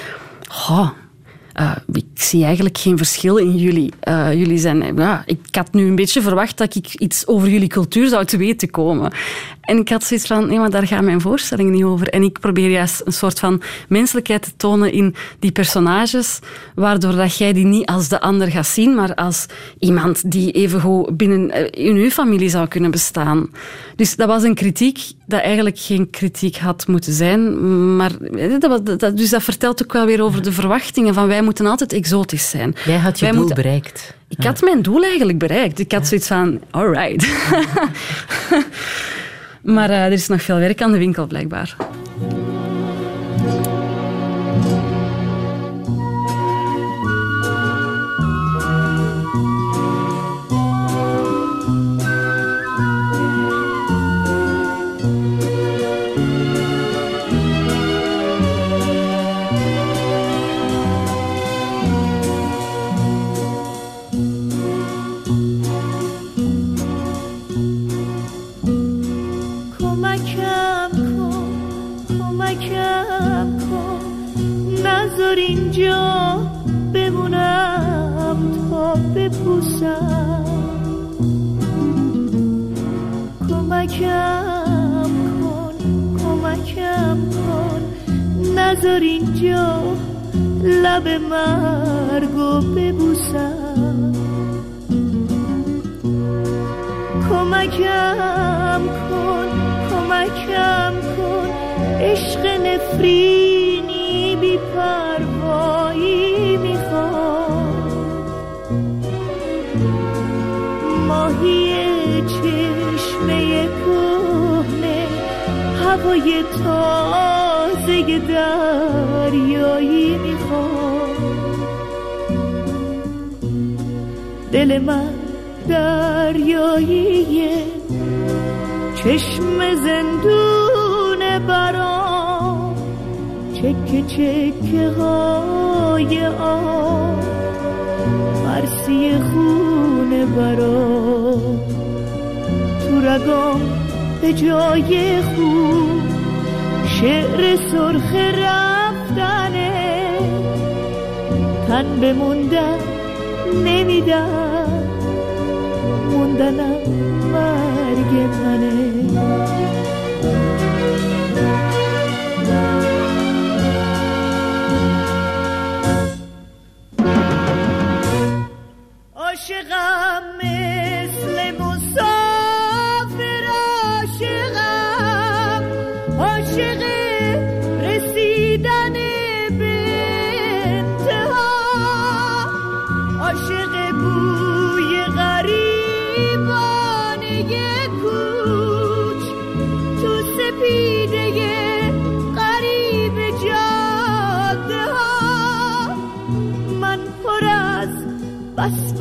"Goh, eh, ik zie eigenlijk geen verschil in jullie. Eh, jullie zijn, ja, ik had nu een beetje verwacht dat ik iets over jullie cultuur zou te weten komen. En ik had zoiets van, nee, maar daar gaat mijn voorstelling niet over. En ik probeer juist een soort van menselijkheid te tonen in die personages, waardoor dat jij die niet als de ander gaat zien, maar als iemand die evengoed binnen eh, in uw familie zou kunnen bestaan. Dus dat was een kritiek dat eigenlijk geen kritiek had moeten zijn. Maar, dat, dat, dus dat vertelt ook wel weer over de verwachtingen van wij moeten altijd exotisch zijn. Jij had je Wij doel moeten- bereikt. Ik had mijn doel eigenlijk bereikt. Ik had zoiets van, alright. maar eh, er is nog veel werk aan de winkel, blijkbaar. بپوسم. کمکم کن کمکم کن. نذار اینجا لب مرگو ببوسم. کمکم کن کمکم کن. عشق نفرینی بی پروایی ماهی چشمه کهنه هوای تازه دریایی می‌خوام. دل من دریاییه چشم زندون برام چکه چکه های آب. مرسی خونه برام تو رگام به جای خوب شعر سرخ رفتنه. تن بموندن نمیدن موندنم مرگ منه. عاشقم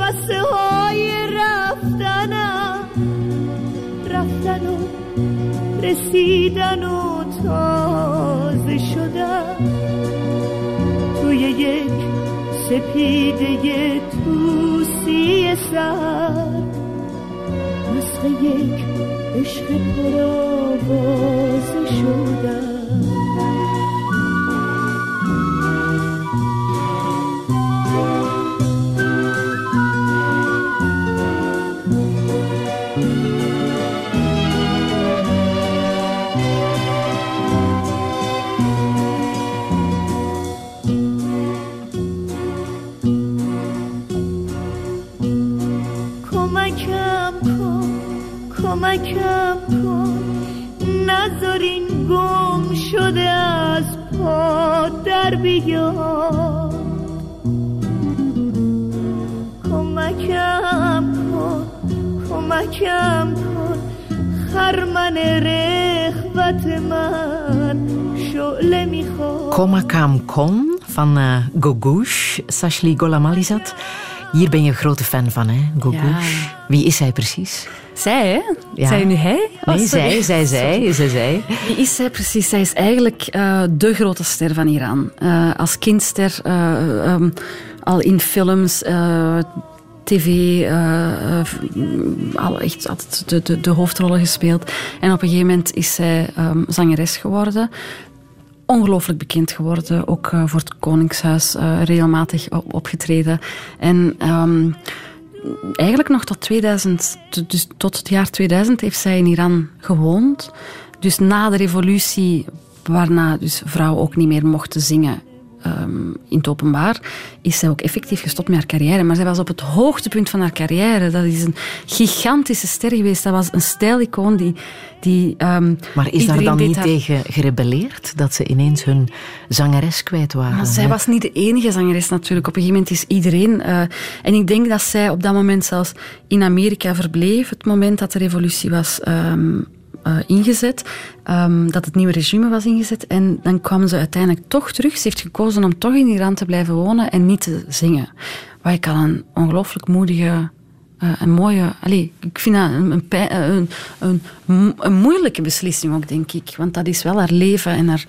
وسوسه های رفتنم. رفتن و رسیدن و تازه شدن. توی یک سپیده توسی سر. نسخه یک عشق پرآوازه شدن. کمکم کن خرمن رخوت من شعله میخواد Koma Kam Kon van eh Gogouche, Sashli Golamalizat. Hier ben je een grote fan van, hè, Gogouche. Wie is hij precies? Zij, hè? Ja. Zij nu hij? Oh, Nee, sorry. zij, zij, zij, zij, zij. Wie is zij precies? Zij is eigenlijk eh, de grote ster van Iran. Eh, als kindster, eh, ehm, al in films, eh, tv, eh, eh, al echt altijd de, hoofdrollen gespeeld. En op een gegeven moment is zij ehm, zangeres geworden. Ongelooflijk bekend geworden, ook eh, voor het Koningshuis regelmatig op- opgetreden. En ehm, eigenlijk nog tot 2000, t- dus tot het jaar 2000 heeft zij in Iran gewoond. Dus na de revolutie, waarna dus vrouwen ook niet meer mochten zingen ehm, in het openbaar, is zij ook effectief gestopt met haar carrière. Maar zij was op het hoogtepunt van haar carrière. Dat is een gigantische ster geweest. Dat was een stijlicoon die... die ehm, Maar is daar dan niet haar- tegen gerebelleerd dat ze ineens hun zangeres kwijt waren? Maar zij hè? was niet de enige zangeres natuurlijk. Op een gegeven moment is iedereen... eh, en ik denk dat zij op dat moment zelfs in Amerika verbleef. Het moment dat de revolutie was ehm, eh, ingezet. ehm, dat het nieuwe regime was ingezet. En dan kwam ze uiteindelijk toch terug. Ze heeft gekozen om toch in Iran te blijven wonen en niet te zingen. Wat ik al een ongelooflijk moedige... eh, een mooie... Allez, ik vind dat een, een, een, een moeilijke beslissing ook, denk ik. Want dat is wel haar leven en haar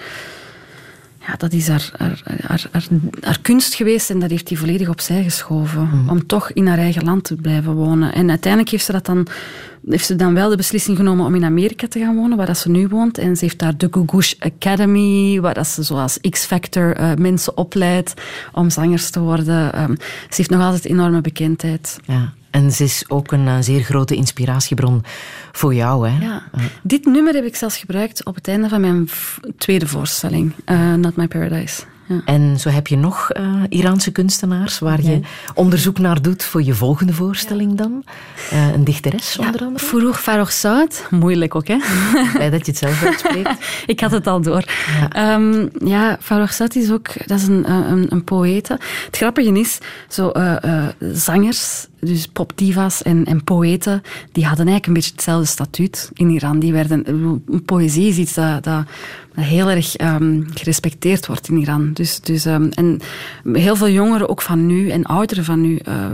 ja, dat is haar, haar, haar, haar, haar kunst geweest en dat heeft hij volledig opzij geschoven. Om toch in haar eigen land te blijven wonen. En uiteindelijk heeft ze, dat dan, heeft ze dan wel de beslissing genomen om in Amerika te gaan wonen, waar dat ze nu woont. En ze heeft daar de Gugush Academy, waar dat ze zoals X-Factor eh, mensen opleidt om zangers te worden. Ehm, ze heeft nog altijd enorme bekendheid. Ja. En ze is ook een eh, zeer grote inspiratiebron voor jou, hè? Ja. Dit nummer heb ik zelfs gebruikt op het einde van mijn tweede voorstelling, eh, Not My Paradise. Ja. En zo heb je nog eh, Iraanse kunstenaars waar je onderzoek naar doet voor je volgende voorstelling dan. Een dichteres onder andere. Farouk Farrokhzad, moeilijk ook hè. Blij dat je het zelf uitspreekt. ik had het al door. Ja. Farrokhzad is ook dat is een, een, een poëte. Het grappige is, zo, zangers, dus popdiva's en, en poëten, die hadden eigenlijk een beetje hetzelfde statuut in Iran. Die werden, poëzie is iets dat, dat, dat heel erg ehm, gerespecteerd wordt in Iran. Dus, dus, ehm, en heel veel jongeren, ook van nu, en ouderen van nu, eh,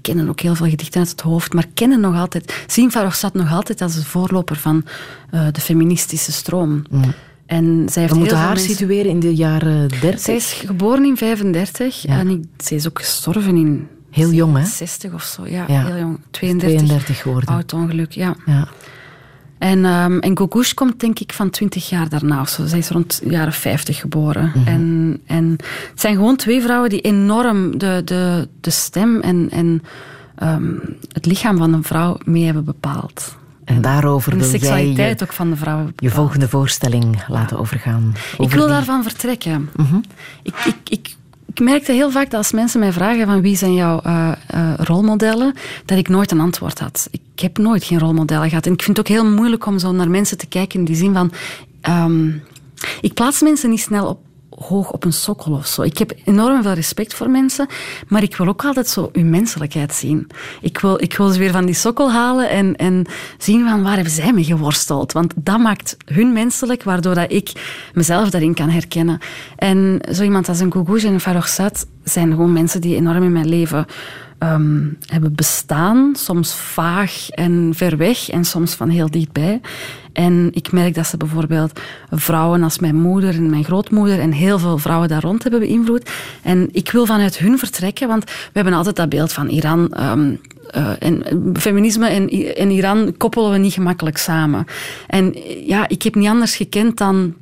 kennen ook heel veel gedichten uit het hoofd, maar kennen nog altijd, zien Farrokhzad nog altijd als de voorloper van eh, de feministische stroom. En zij heeft We moeten haar mensen- situeren in de jaren 30. Zij is geboren in 35 Ja. en ik, zij is ook gestorven in Heel jong, hè? 60 of zo. Ja, Ja. heel jong. 32. 32 geworden. Oud ongeluk, ja. Ja. En, ehm en komt denk ik van 20 jaar daarna of zo. Zij is rond de jaren 50 geboren. Mhm. en, en het zijn gewoon twee vrouwen die enorm de, de, de stem en, en ehm, het lichaam van een vrouw mee hebben bepaald. En daarover En de wil jij seksualiteit je, ook van de vrouw hebben je volgende voorstelling laten overgaan. Ik wil die- daarvan vertrekken. Ik, ik, ik, ik merkte heel vaak dat als mensen mij vragen van wie zijn jouw eh, eh, rolmodellen, dat ik nooit een antwoord had. Ik heb nooit geen rolmodellen gehad. En ik vind het ook heel moeilijk om zo naar mensen te kijken in die zin van... ehm, ik plaats mensen niet snel op, hoog op een sokkel of zo. Ik heb enorm veel respect voor mensen, maar ik wil ook altijd zo hun menselijkheid zien. Ik wil, ik wil ze weer van die sokkel halen en, en zien van waar hebben zij mee geworsteld. Want dat maakt hun menselijk, waardoor dat ik mezelf daarin kan herkennen. En zo iemand als een Gugouge en een Farrokhzad zijn gewoon mensen die enorm in mijn leven ehm, hebben bestaan. Soms vaag en ver weg en soms van heel dichtbij. En ik merk dat ze bijvoorbeeld vrouwen als mijn moeder en mijn grootmoeder en heel veel vrouwen daar rond hebben beïnvloed. En ik wil vanuit hun vertrekken, want we hebben altijd dat beeld van Iran. ehm, eh, en feminisme en, en Iran koppelen we niet gemakkelijk samen. En eh, ja, ik heb niet anders gekend dan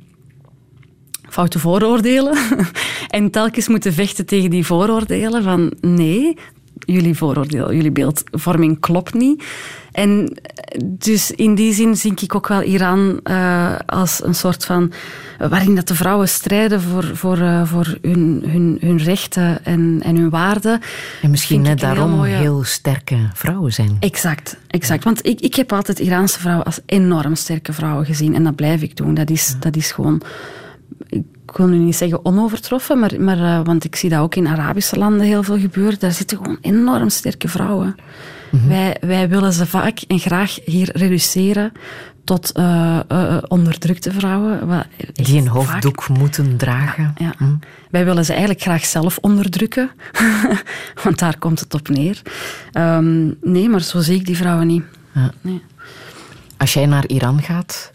foute vooroordelen. en telkens moeten vechten tegen die vooroordelen van nee, jullie vooroordeel, jullie beeldvorming klopt niet. En dus in die zin zie ik ook wel Iran uh, als een soort van. waarin dat de vrouwen strijden voor, voor, uh, voor hun, hun, hun rechten en, en hun waarden. En misschien net daarom heel, mooie... heel, sterke vrouwen zijn. Exact, exact. Want ik, ik heb altijd Iraanse vrouwen als enorm sterke vrouwen gezien. En dat blijf ik doen. Dat is, dat is gewoon ik wil nu niet zeggen onovertroffen, maar, maar uh, want ik zie dat ook in Arabische landen heel veel gebeuren. Daar zitten gewoon enorm sterke vrouwen. Mhm. wij, wij willen ze vaak en graag hier reduceren tot uh, uh, onderdrukte vrouwen. Die een hoofddoek moeten dragen. Ja, mhm. Wij willen ze eigenlijk graag zelf onderdrukken, want daar komt het op neer. Um, nee, maar zo zie ik die vrouwen niet. Ja. Nee. Als jij naar Iran gaat,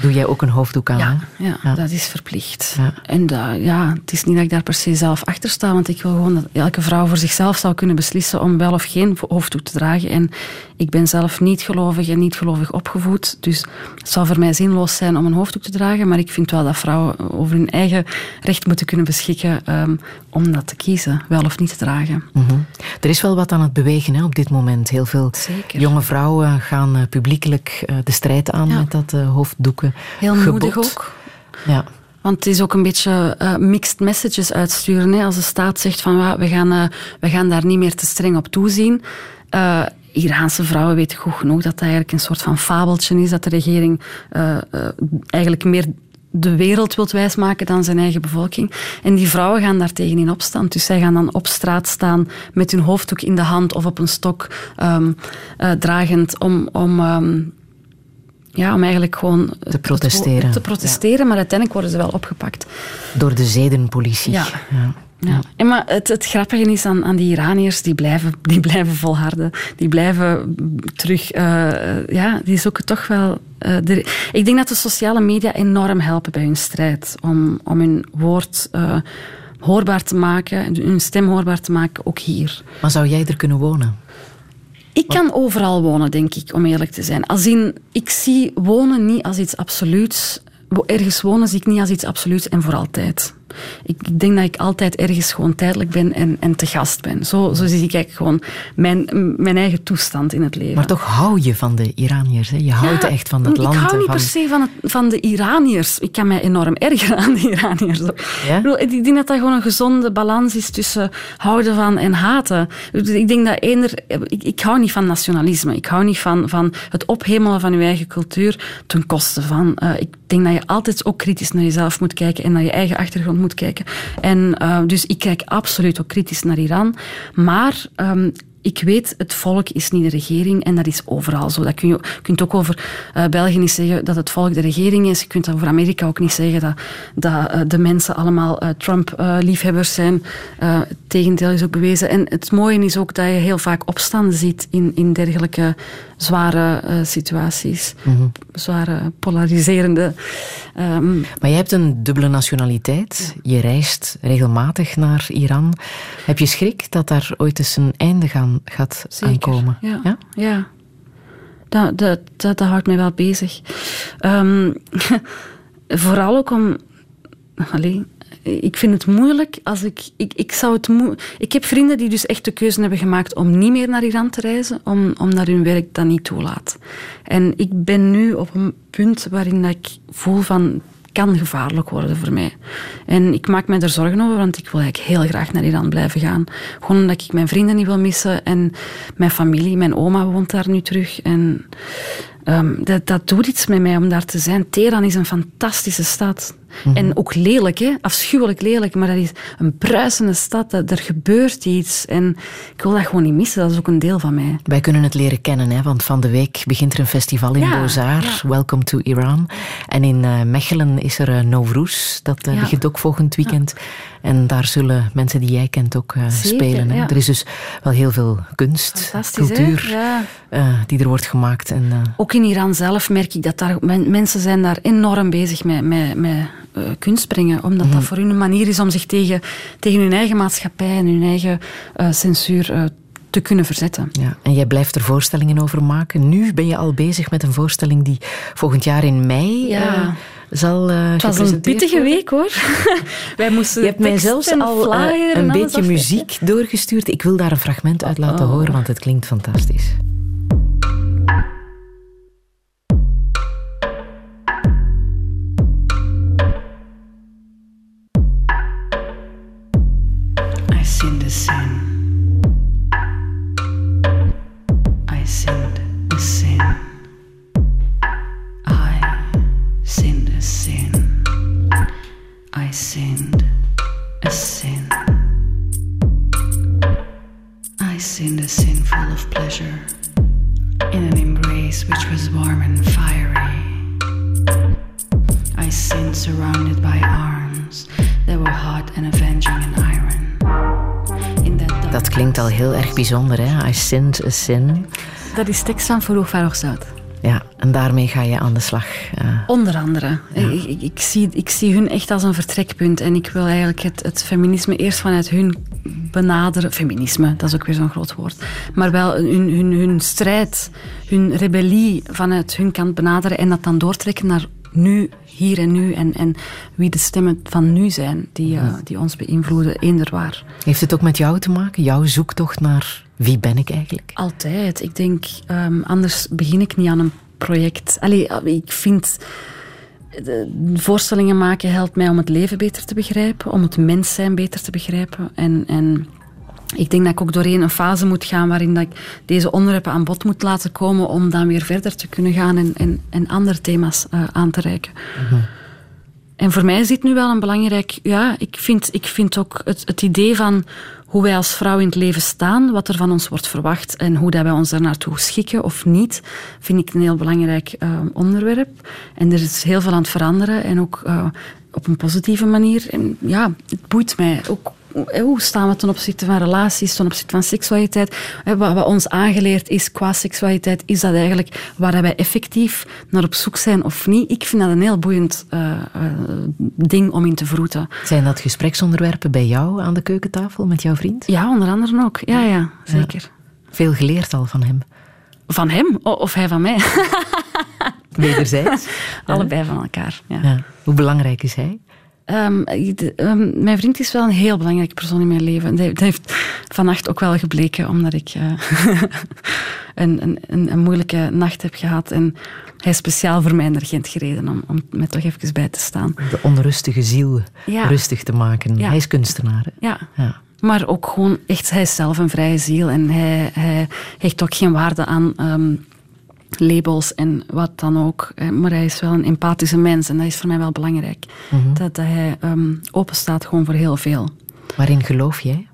Doe jij ook een hoofddoek aan? Ja, ja, dat is verplicht. En dat, ja, het is niet dat ik daar per se zelf achter sta, want ik wil gewoon dat elke vrouw voor zichzelf zou kunnen beslissen om wel of geen hoofddoek te dragen. En ik ben zelf niet gelovig en niet gelovig opgevoed, dus het zou voor mij zinloos zijn om een hoofddoek te dragen, maar ik vind wel dat vrouwen over hun eigen recht moeten kunnen beschikken um, om dat te kiezen, wel of niet te dragen. Mhm. Er is wel wat aan het bewegen hè, op dit moment. Heel veel jonge vrouwen gaan uh, publiekelijk uh, de strijd aan met dat uh, Heel moedig ook. Ja. Want het is ook een beetje uh, mixed messages uitsturen. Hè. Als de staat zegt van we, gaan, uh, we gaan daar niet meer te streng op toezien. Uh, Iraanse vrouwen weten goed genoeg dat dat eigenlijk een soort van fabeltje is. Dat de regering eigenlijk meer de wereld wilt wijsmaken dan zijn eigen bevolking. En die vrouwen gaan daar tegen in opstand. Dus zij gaan dan op straat staan met hun hoofddoek in de hand of op een stok um, dragend om... om um, ja, om eigenlijk gewoon te protesteren. Te protesteren, maar uiteindelijk worden ze wel opgepakt. Door de zedenpolitie. Ja. ja. ja. En maar het, het grappige is aan, aan die Iraniërs, die blijven, die blijven volharden. Die blijven terug... Uh, ja, die zoeken toch wel... Uh, de, ik denk dat de sociale media enorm helpen bij hun strijd. Om, om hun woord... Uh, hoorbaar te maken, hun stem hoorbaar te maken, ook hier. Maar zou jij er kunnen wonen? Ik kan overal wonen, denk ik, om eerlijk te zijn. Als in, ik zie wonen niet als iets absoluuts. Ergens wonen zie ik niet als iets absoluuts en voor altijd. Ik denk dat ik altijd ergens gewoon tijdelijk ben en, en te gast ben. Zo, zo zie ik eigenlijk gewoon mijn, mijn eigen toestand in het leven. Maar toch hou je van de Iraniërs. Hè? Je houdt echt van dat land. Ik hou niet per se van, het, van de Iraniërs. Ik kan mij enorm ergeren aan de Iraniërs. Ja? Ik denk dat dat gewoon een gezonde balans is tussen houden van en haten. Ik denk dat eender, ik, ik hou niet van nationalisme. Ik hou niet van, van het ophemelen van je eigen cultuur ten koste van. Uh, ik denk dat je altijd ook kritisch naar jezelf moet kijken en naar je eigen achtergrond moet kijken. En uh, dus ik kijk absoluut ook kritisch naar Iran. Maar um, ik weet, het volk is niet de regering en dat is overal zo. Dat kun je kunt ook over uh, België niet zeggen dat het volk de regering is. Je kunt over Amerika ook niet zeggen dat, dat uh, de mensen allemaal Trump-liefhebbers zijn. het tegendeel is ook bewezen. En het mooie is ook dat je heel vaak opstanden ziet in, in dergelijke zware situaties. Mm -hmm. Zware, polariserende... Um, maar je hebt een dubbele nationaliteit. Je reist regelmatig naar Iran. Heb je schrik dat daar ooit eens een einde gaan gaat Zeker, aankomen. Ja, ja? ja. Dat, dat, dat, dat, houdt mij wel bezig. Um, vooral ook om... Allez, ik vind het moeilijk als ik... Ik, ik, zou het ik heb vrienden die dus echt de keuze hebben gemaakt om niet meer naar Iran te reizen, om, omdat hun werk dat niet toelaat. En ik ben nu op een punt waarin ik voel van kan gevaarlijk worden voor mij. En ik maak me er zorgen over, want ik wil eigenlijk heel graag naar Iran blijven gaan. Gewoon omdat ik mijn vrienden niet wil missen en mijn familie. Mijn oma woont daar nu terug. En um, dat, dat doet iets met mij om daar te zijn. Teheran is een fantastische stad. Mhm. En ook lelijk, hè? afschuwelijk lelijk, maar dat is een bruisende stad. Dat, er gebeurt iets en ik wil dat gewoon niet missen. Dat is ook een deel van mij. Wij kunnen het leren kennen, hè? want van de week begint er een festival in ja, Bozar, Welcome to Iran. En in uh, Mechelen is er uh, Nowruz, dat uh, begint ook volgend weekend. En daar zullen mensen die jij kent ook spelen. Hè? Er is dus wel heel veel kunst, cultuur die er wordt gemaakt. En, ook in Iran zelf merk ik dat daar, mensen zijn daar enorm bezig met, met, met kunst brengen. Omdat dat mhm. voor hun een manier is om zich tegen, tegen hun eigen maatschappij en hun eigen censuur uh, te kunnen verzetten. Ja, en jij blijft er voorstellingen over maken. Nu ben je al bezig met een voorstelling die volgend jaar in mei zal uh, Het was een pittige week hoor. Wij moesten Je hebt mij zelfs al uh, een beetje muziek doorgestuurd. Ik wil daar een fragment uit laten oh. horen, want het klinkt fantastisch. Bijzonder, hè? I sinned a sin. Dat is tekst van Verhoog van Zout. Ja, en daarmee ga je aan de slag. Uh, Onder andere. Ja. Ik, ik, zie, ik zie hun echt als een vertrekpunt. En ik wil eigenlijk het, het feminisme eerst vanuit hun benaderen. Feminisme, dat is ook weer zo'n groot woord. Maar wel hun, hun, hun strijd, hun rebellie vanuit hun kant benaderen. En dat dan doortrekken naar nu, hier en nu. En, en wie de stemmen van nu zijn die, uh, die ons beïnvloeden, eender waar. Heeft het ook met jou te maken? Jouw zoektocht naar wie ben ik eigenlijk? Altijd. Ik denk, um, anders begin ik niet aan een project. Allee, ik vind... De voorstellingen maken helpt mij om het leven beter te begrijpen, om het mens zijn beter te begrijpen. En, en ik denk dat ik ook doorheen een fase moet gaan waarin dat ik deze onderwerpen aan bod moet laten komen om dan weer verder te kunnen gaan en, en, en andere thema's uh, aan te reiken. -hmm. En voor mij is dit nu wel een belangrijk... Ja, ik vind, ik vind ook het, het idee van hoe wij als vrouw in het leven staan, wat er van ons wordt verwacht en hoe dat wij ons daar naartoe schikken of niet, vind ik een heel belangrijk uh, onderwerp. En er is heel veel aan het veranderen en ook uh, op een positieve manier. En ja, het boeit mij ook hoe staan we ten opzichte van relaties, ten opzichte van seksualiteit? Wat, wat ons aangeleerd is qua seksualiteit, is dat eigenlijk waar wij effectief naar op zoek zijn of niet? Ik vind dat een heel boeiend uh, uh, ding om in te vroeten. Zijn dat gespreksonderwerpen bij jou aan de keukentafel met jouw vriend? Ja, onder andere ook. Ja, ja zeker. Ja. Veel geleerd al van hem? Van hem? Of hij van mij? Wederzijds? Allebei van elkaar, ja. Hoe belangrijk is hij? Um, um, mijn vriend is wel een heel belangrijke persoon in mijn leven. Dat heeft vannacht ook wel gebleken, omdat ik uh, een, een, een, moeilijke nacht heb gehad. En hij is speciaal voor mij naar Gent gereden om, om mij toch even bij te staan. De onrustige ziel ja. rustig te maken. Ja. Hij is kunstenaar. Ja. ja. Maar ook gewoon echt, hij is zelf een vrije ziel. En hij, hij hecht ook geen waarde aan... Um, labels en wat dan ook. Maar hij is wel een empathische mens en dat is voor mij wel belangrijk. Mm -hmm. Dat, dat hij um, open staat gewoon voor heel veel. Waarin geloof jij?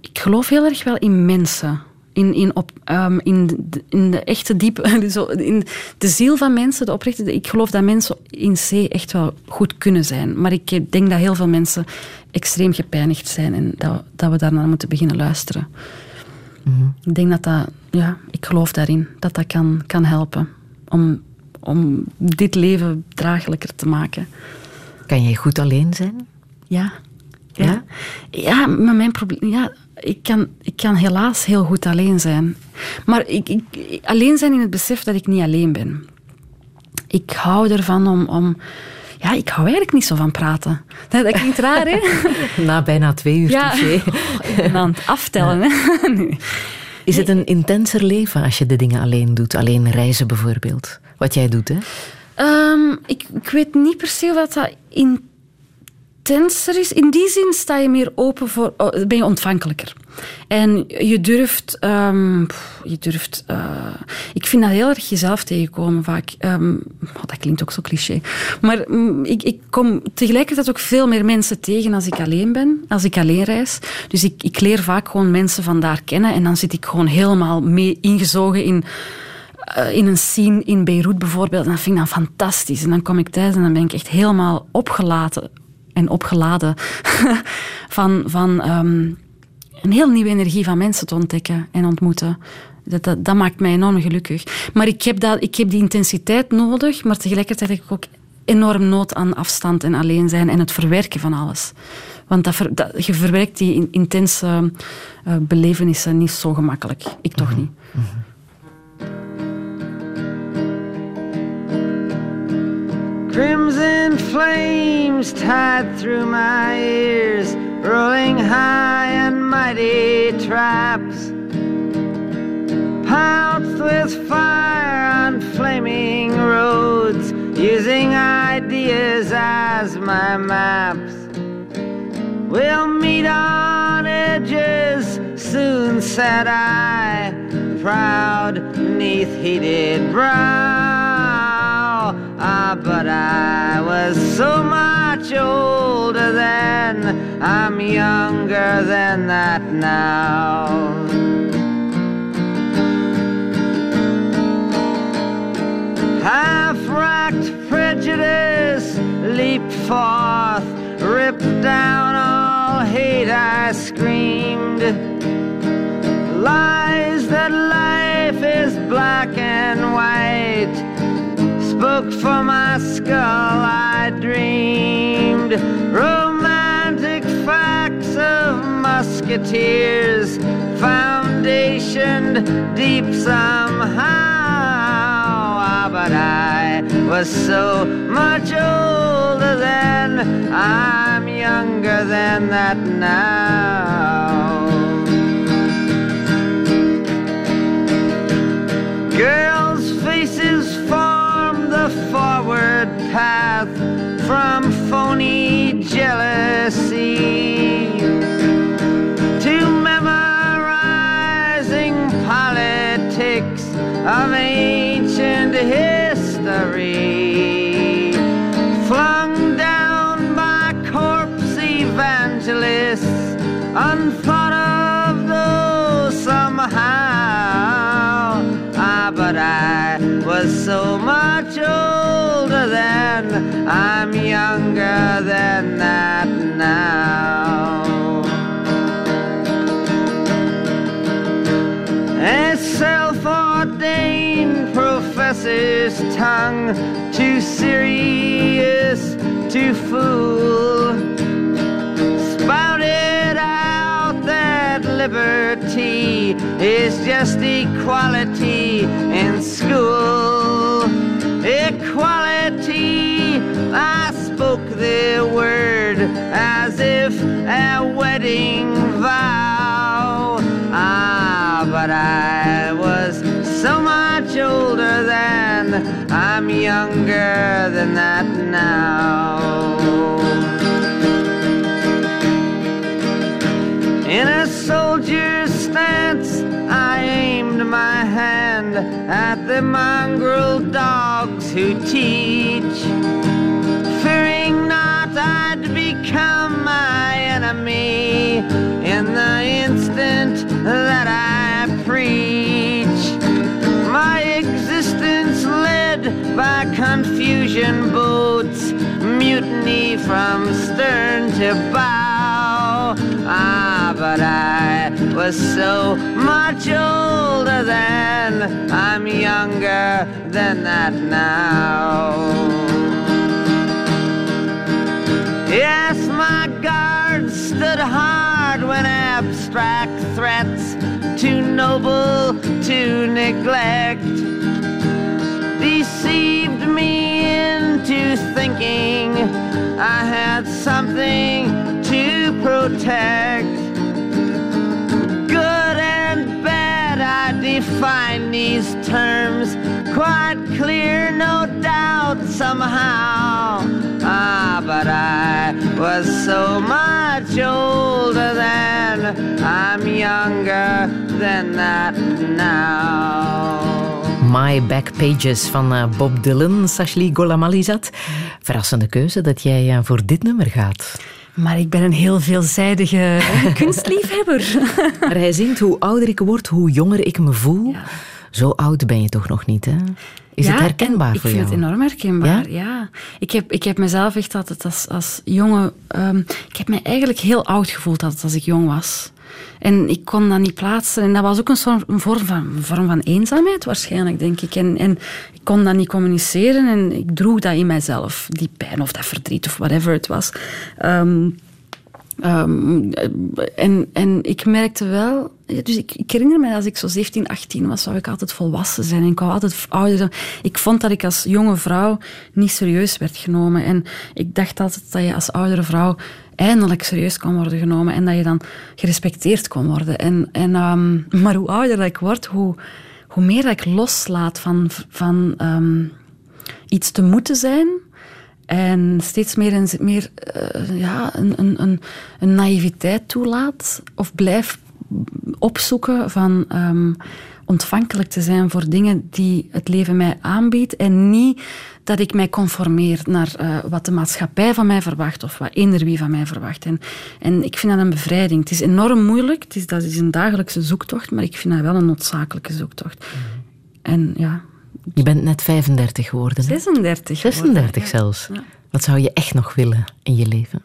Ik geloof heel erg wel in mensen. In, in, op, um, in, de, in de echte diepe, in de ziel van mensen, de oprechte. Ik geloof dat mensen in C echt wel goed kunnen zijn. Maar ik denk dat heel veel mensen extreem gepijnigd zijn en dat, dat we daarnaar moeten beginnen luisteren. Mm -hmm. Ik denk dat dat, ja, ik geloof daarin, dat dat kan, kan helpen om, om dit leven draaglijker te maken. Kan jij goed alleen zijn? Ja. Ja, ja, ja maar mijn probleem, ja, ik kan, ik kan helaas heel goed alleen zijn. Maar ik, ik, alleen zijn in het besef dat ik niet alleen ben. Ik hou ervan om, om ja, ik hou eigenlijk niet zo van praten. Dat, dat klinkt raar, hè? Na bijna twee uur ja. touché. aan het aftellen, ja. hè? Nee. Is het een intenser leven als je de dingen alleen doet? Alleen reizen bijvoorbeeld? Wat jij doet, hè? Um, ik, ik, weet niet per se wat dat intenser is. In die zin sta je meer open voor... Oh, ben je ontvankelijker. En je durft... Um, je durft uh, ik vind dat heel erg jezelf tegenkomen vaak. Um, oh, dat klinkt ook zo cliché. Maar um, ik, ik, kom tegelijkertijd ook veel meer mensen tegen als ik alleen ben. Als ik alleen reis. Dus ik, ik leer vaak gewoon mensen van daar kennen. En dan zit ik gewoon helemaal mee ingezogen in... Uh, in een scene in Beirut bijvoorbeeld. En dat vind ik dan fantastisch. En dan kom ik thuis en dan ben ik echt helemaal opgelaten en opgeladen van, van um, een heel nieuwe energie van mensen te ontdekken en ontmoeten. Dat, dat, dat, maakt mij enorm gelukkig. Maar ik heb, dat, ik heb die intensiteit nodig, maar tegelijkertijd heb ik ook enorm nood aan afstand en alleen zijn en het verwerken van alles. Want dat, ver, dat, je verwerkt die intense uh, belevenissen niet zo gemakkelijk. Ik toch niet. Mm -hmm. Crimson flames tied through my ears, rolling high and mighty traps. Pounced with fire on flaming roads, using ideas as my maps. We'll meet on edges soon, said I, proud neath heated brow. Ah, but I was so much older then, I'm younger than that now. Half-racked prejudice leaped forth, ripped down all hate, I screamed. Lies that life is black and white for my skull, I dreamed. Romantic facts of musketeers, foundationed deep somehow. Ah, But I was so much older then, I'm younger than that now. The forward path from phony jealousy to memorizing politics of ancient tongue, too serious to fool, spouted out that liberty is just equality in school. Equality, I spoke the word as if a wedding vow. Ah, but I was so much older then, I'm younger than that now. In a soldier's stance, I aimed my hand at the mongrel dogs who teach, fearing not I'd become my enemy in the instant that I boats, mutiny from stern to bow. Ah, but I was so much older then, I'm younger than that now. Yes, my guard stood hard when abstract threats, too noble to neglect, into thinking I had something to protect. Good and bad, I define these terms quite clear, no doubt somehow. Ah, but I was so much older then, I'm younger than that now. My Back Pages van eh, Bob Dylan, Sashli Golamalizat. Verrassende keuze dat jij eh, voor dit nummer gaat. Maar ik ben een heel veelzijdige kunstliefhebber. Maar hij zingt, hoe ouder ik word, hoe jonger ik me voel. Zo oud ben je toch nog niet, hè? Is Ja, het herkenbaar en voor ik jou? vind het enorm herkenbaar, Ja? ja. Ik, heb, ik heb mezelf echt altijd als, als jonge... ehm, ik heb me eigenlijk heel oud gevoeld altijd als ik jong was. En ik kon dat niet plaatsen. En dat was ook een, soort, een vorm, van, vorm van eenzaamheid waarschijnlijk, denk ik. En, en ik kon dat niet communiceren en ik droeg dat in mijzelf. Die pijn of dat verdriet of whatever het was. Ehm, Ehm, en, en ik merkte wel... Dus ik, ik herinner me als ik zo 17, 18 was, zou ik altijd volwassen zijn. En ik wou altijd ouder zijn. Ik vond dat ik als jonge vrouw niet serieus werd genomen. En ik dacht altijd dat je als oudere vrouw eindelijk serieus kon worden genomen. En dat je dan gerespecteerd kon worden. En, en, ehm, maar hoe ouder ik word, hoe, hoe meer ik loslaat van... van ehm, iets te moeten zijn. En steeds meer, en meer eh, ja, een, een, een, een naïviteit toelaat. Of blijf opzoeken van ehm, ontvankelijk te zijn voor dingen die het leven mij aanbiedt. En niet dat ik mij conformeer naar eh, wat de maatschappij van mij verwacht. Of wat eender wie van mij verwacht. En, en ik vind dat een bevrijding. Het is enorm moeilijk. Het is, dat is een dagelijkse zoektocht. Maar ik vind dat wel een noodzakelijke zoektocht. En ja, Je bent net 35 geworden. hè? 36. 36 zelfs. Wat zou je echt nog willen in je leven?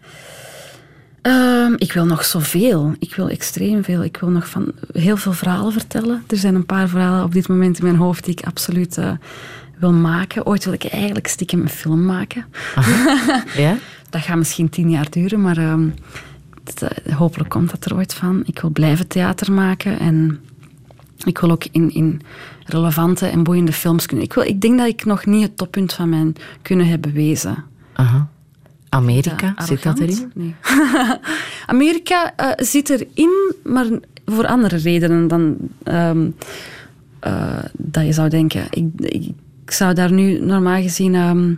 Ehm, ik wil nog zoveel. Ik wil extreem veel. Ik wil nog van heel veel verhalen vertellen. Er zijn een paar verhalen op dit moment in mijn hoofd die ik absoluut eh, wil maken. Ooit wil ik eigenlijk stiekem een film maken. Ja? Dat gaat misschien tien jaar duren, maar ehm, het, eh, hopelijk komt dat er ooit van. Ik wil blijven theater maken en ik wil ook in, in relevante en boeiende films kunnen. Ik, wil, ik denk dat ik nog niet het toppunt van mijn kunnen heb bewezen. Aha. Amerika, Ja, zit dat erin? Nee. Amerika eh, zit erin, maar voor andere redenen dan ehm, eh, dat je zou denken. Ik, ik, ik zou daar nu normaal gezien ehm,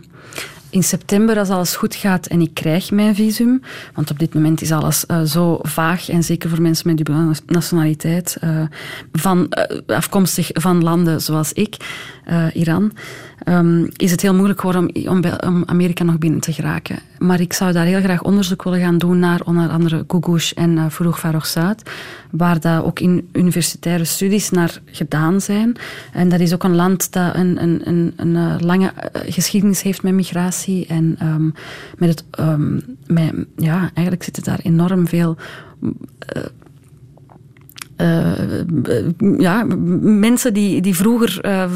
in september, als alles goed gaat en ik krijg mijn visum, want op dit moment is alles eh, zo vaag en zeker voor mensen met dubbele nationaliteit, van, afkomstig van landen zoals ik, Iran, ehm, is het heel moeilijk geworden om, om, Amerika nog binnen te geraken. Maar ik zou daar heel graag onderzoek willen gaan doen naar onder andere Gugush en uh, Fourouk Farrokhzad, waar dat ook in universitaire studies naar gedaan zijn. En dat is ook een land dat een, een, een, een eh, lange eh, geschiedenis heeft met migratie en ehm, met het, ehm, met, ja, eigenlijk zitten daar enorm veel eh, eh, ja, mensen die, die vroeger eh,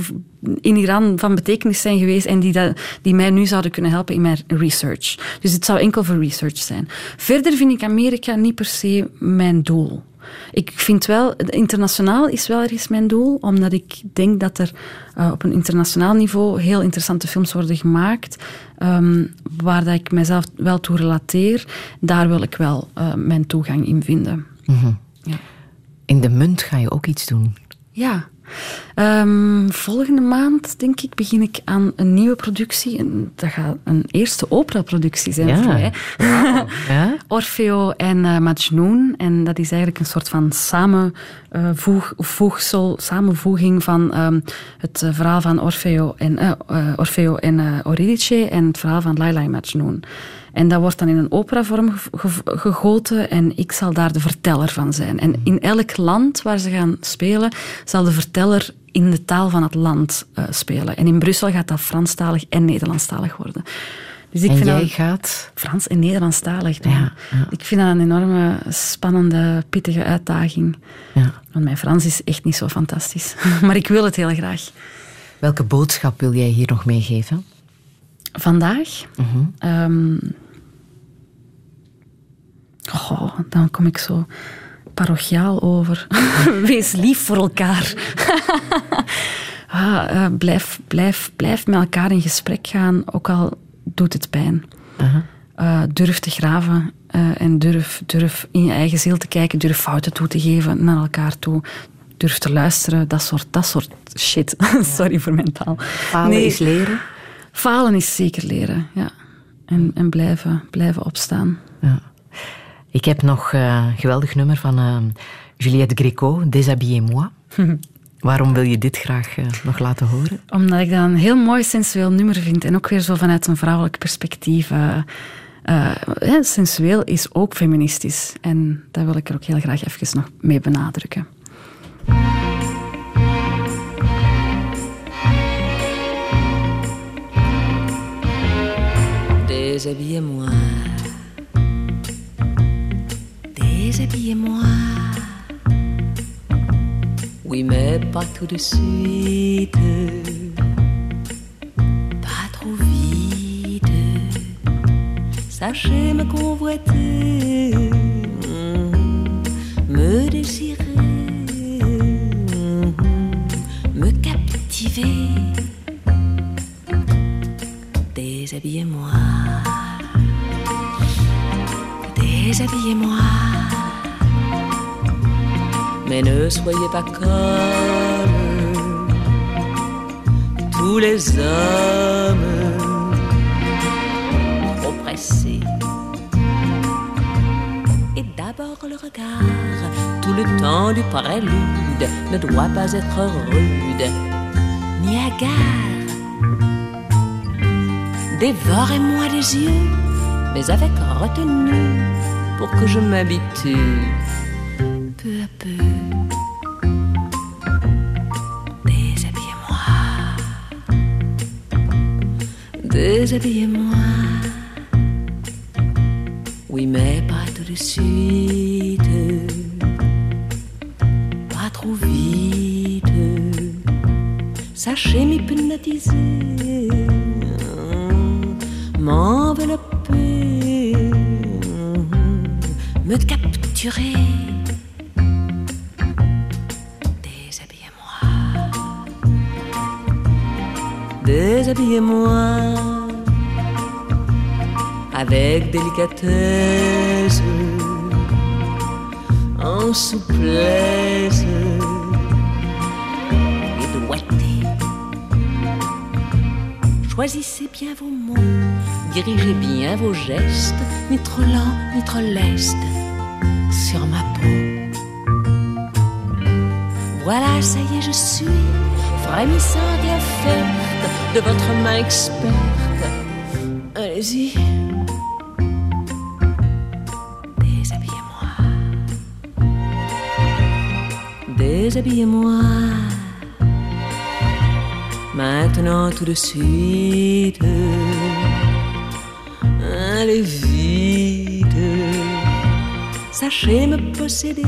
in Iran van betekenis zijn geweest en die, dat, die mij nu zouden kunnen helpen in mijn research. Dus het zou enkel voor research zijn. Verder vind ik Amerika niet per se mijn doel. Ik vind wel, internationaal is wel ergens mijn doel, omdat ik denk dat er eh, op een internationaal niveau heel interessante films worden gemaakt, ehm, waar dat ik mezelf wel toe relateer. Daar wil ik wel mijn toegang in vinden. Mhm. Ja. In de munt ga je ook iets doen. Ja. Ehm, volgende maand, denk ik, begin ik aan een nieuwe productie. En dat gaat een eerste operaproductie zijn Ja. voor mij. Ja? Orfeo en uh, Majnun. En dat is eigenlijk een soort van samenvoeg, voegsel, samenvoeging van ehm, het eh, verhaal van Orfeo en, eh, eh, Orfeo en eh, Eurydice en het verhaal van Laila en Majnun. En dat wordt dan in een operavorm ge- ge- gegoten en ik zal daar de verteller van zijn. En in elk land waar ze gaan spelen, zal de verteller in de taal van het land eh, spelen. En in Brussel gaat dat Franstalig en Nederlandstalig worden. Dus ik en vind jij dat gaat... Frans en Nederlandstalig. Ja, ja. Ik vind dat een enorme, spannende, pittige uitdaging. Ja. Want mijn Frans is echt niet zo fantastisch. maar ik wil het heel graag. Welke boodschap wil jij hier nog meegeven? Vandaag? Mhm. Ehm, goh, dan kom ik zo parochiaal over. Wees lief voor elkaar. ah, eh, blijf, blijf, blijf met elkaar in gesprek gaan, ook al doet het pijn. Eh, durf te graven eh, en durf, durf in je eigen ziel te kijken. Durf fouten toe te geven naar elkaar toe. Durf te luisteren, dat soort, dat soort shit. Sorry voor mijn taal. Falen is leren? Falen is zeker leren, ja. En, en blijven, blijven opstaan. Ja. Ik heb nog eh, een geweldig nummer van eh, Juliette Gréco, Déshabillez-moi. Waarom wil je dit graag eh, nog laten horen? Omdat ik dat een heel mooi sensueel nummer vind. En ook weer zo vanuit een vrouwelijk perspectief. eh, eh, sensueel is ook feministisch. En dat wil ik er ook heel graag even nog mee benadrukken. Déshabillez-moi. Déshabillez-moi. Oui, mais pas tout de suite. Pas trop vite. Sachez me convoiter. désirer, me captiver. Déshabillez-moi, déshabillez-moi. Mais ne soyez pas comme tous les hommes trop pressés. Et d'abord le regard, tout le temps du prélude, ne doit pas être rude ni hagard. Dévorez-moi les yeux, mais avec retenue, pour que je m'habitue peu. Déshabillez-moi, déshabillez-moi. Oui, mais pas tout de suite, pas trop vite. Sachez m'hypnotiser, m'envelopper, me capturer. Déshabillez-moi avec délicatesse, en souplesse et doigté. Choisissez bien vos mots, dirigez bien vos gestes, ni trop lent, ni trop leste, sur ma peau. Voilà, ça y est, je suis frémissante et offerte de votre main experte. Allez-y. Déshabillez-moi. Déshabillez-moi. Maintenant tout de suite. Allez vite. Sachez me posséder.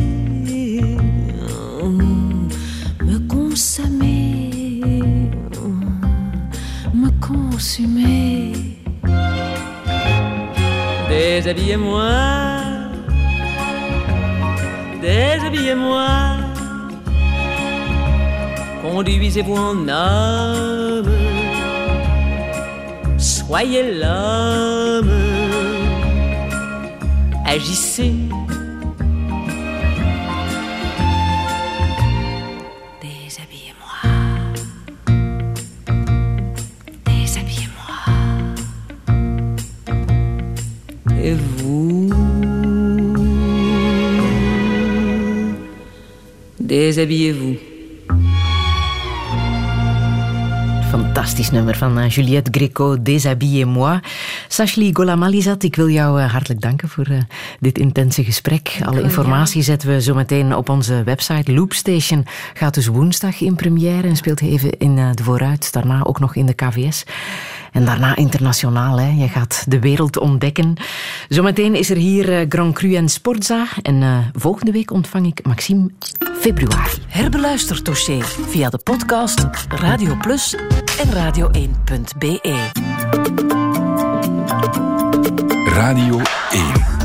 Déshabillez-moi, déshabillez-moi, conduisez-vous en homme, soyez l'homme, agissez. Déshabillez-vous. Fantastisch nummer van eh, Juliette Greco, Déshabillez-moi. Sashli Golamalizat, ik wil jou eh, hartelijk danken voor eh, dit intense gesprek. Alle informatie zetten we zo meteen op onze website. Loopstation gaat dus woensdag in première en speelt even in de vooruit. Daarna ook nog in de KVS. En daarna internationaal. Hè. Je gaat de wereld ontdekken. Zometeen is er hier Grand Cru en Sportza. En volgende week ontvang ik Maxime Februari. Herbeluister dossier via de podcast Radio Plus en radio1.be. Radio 1.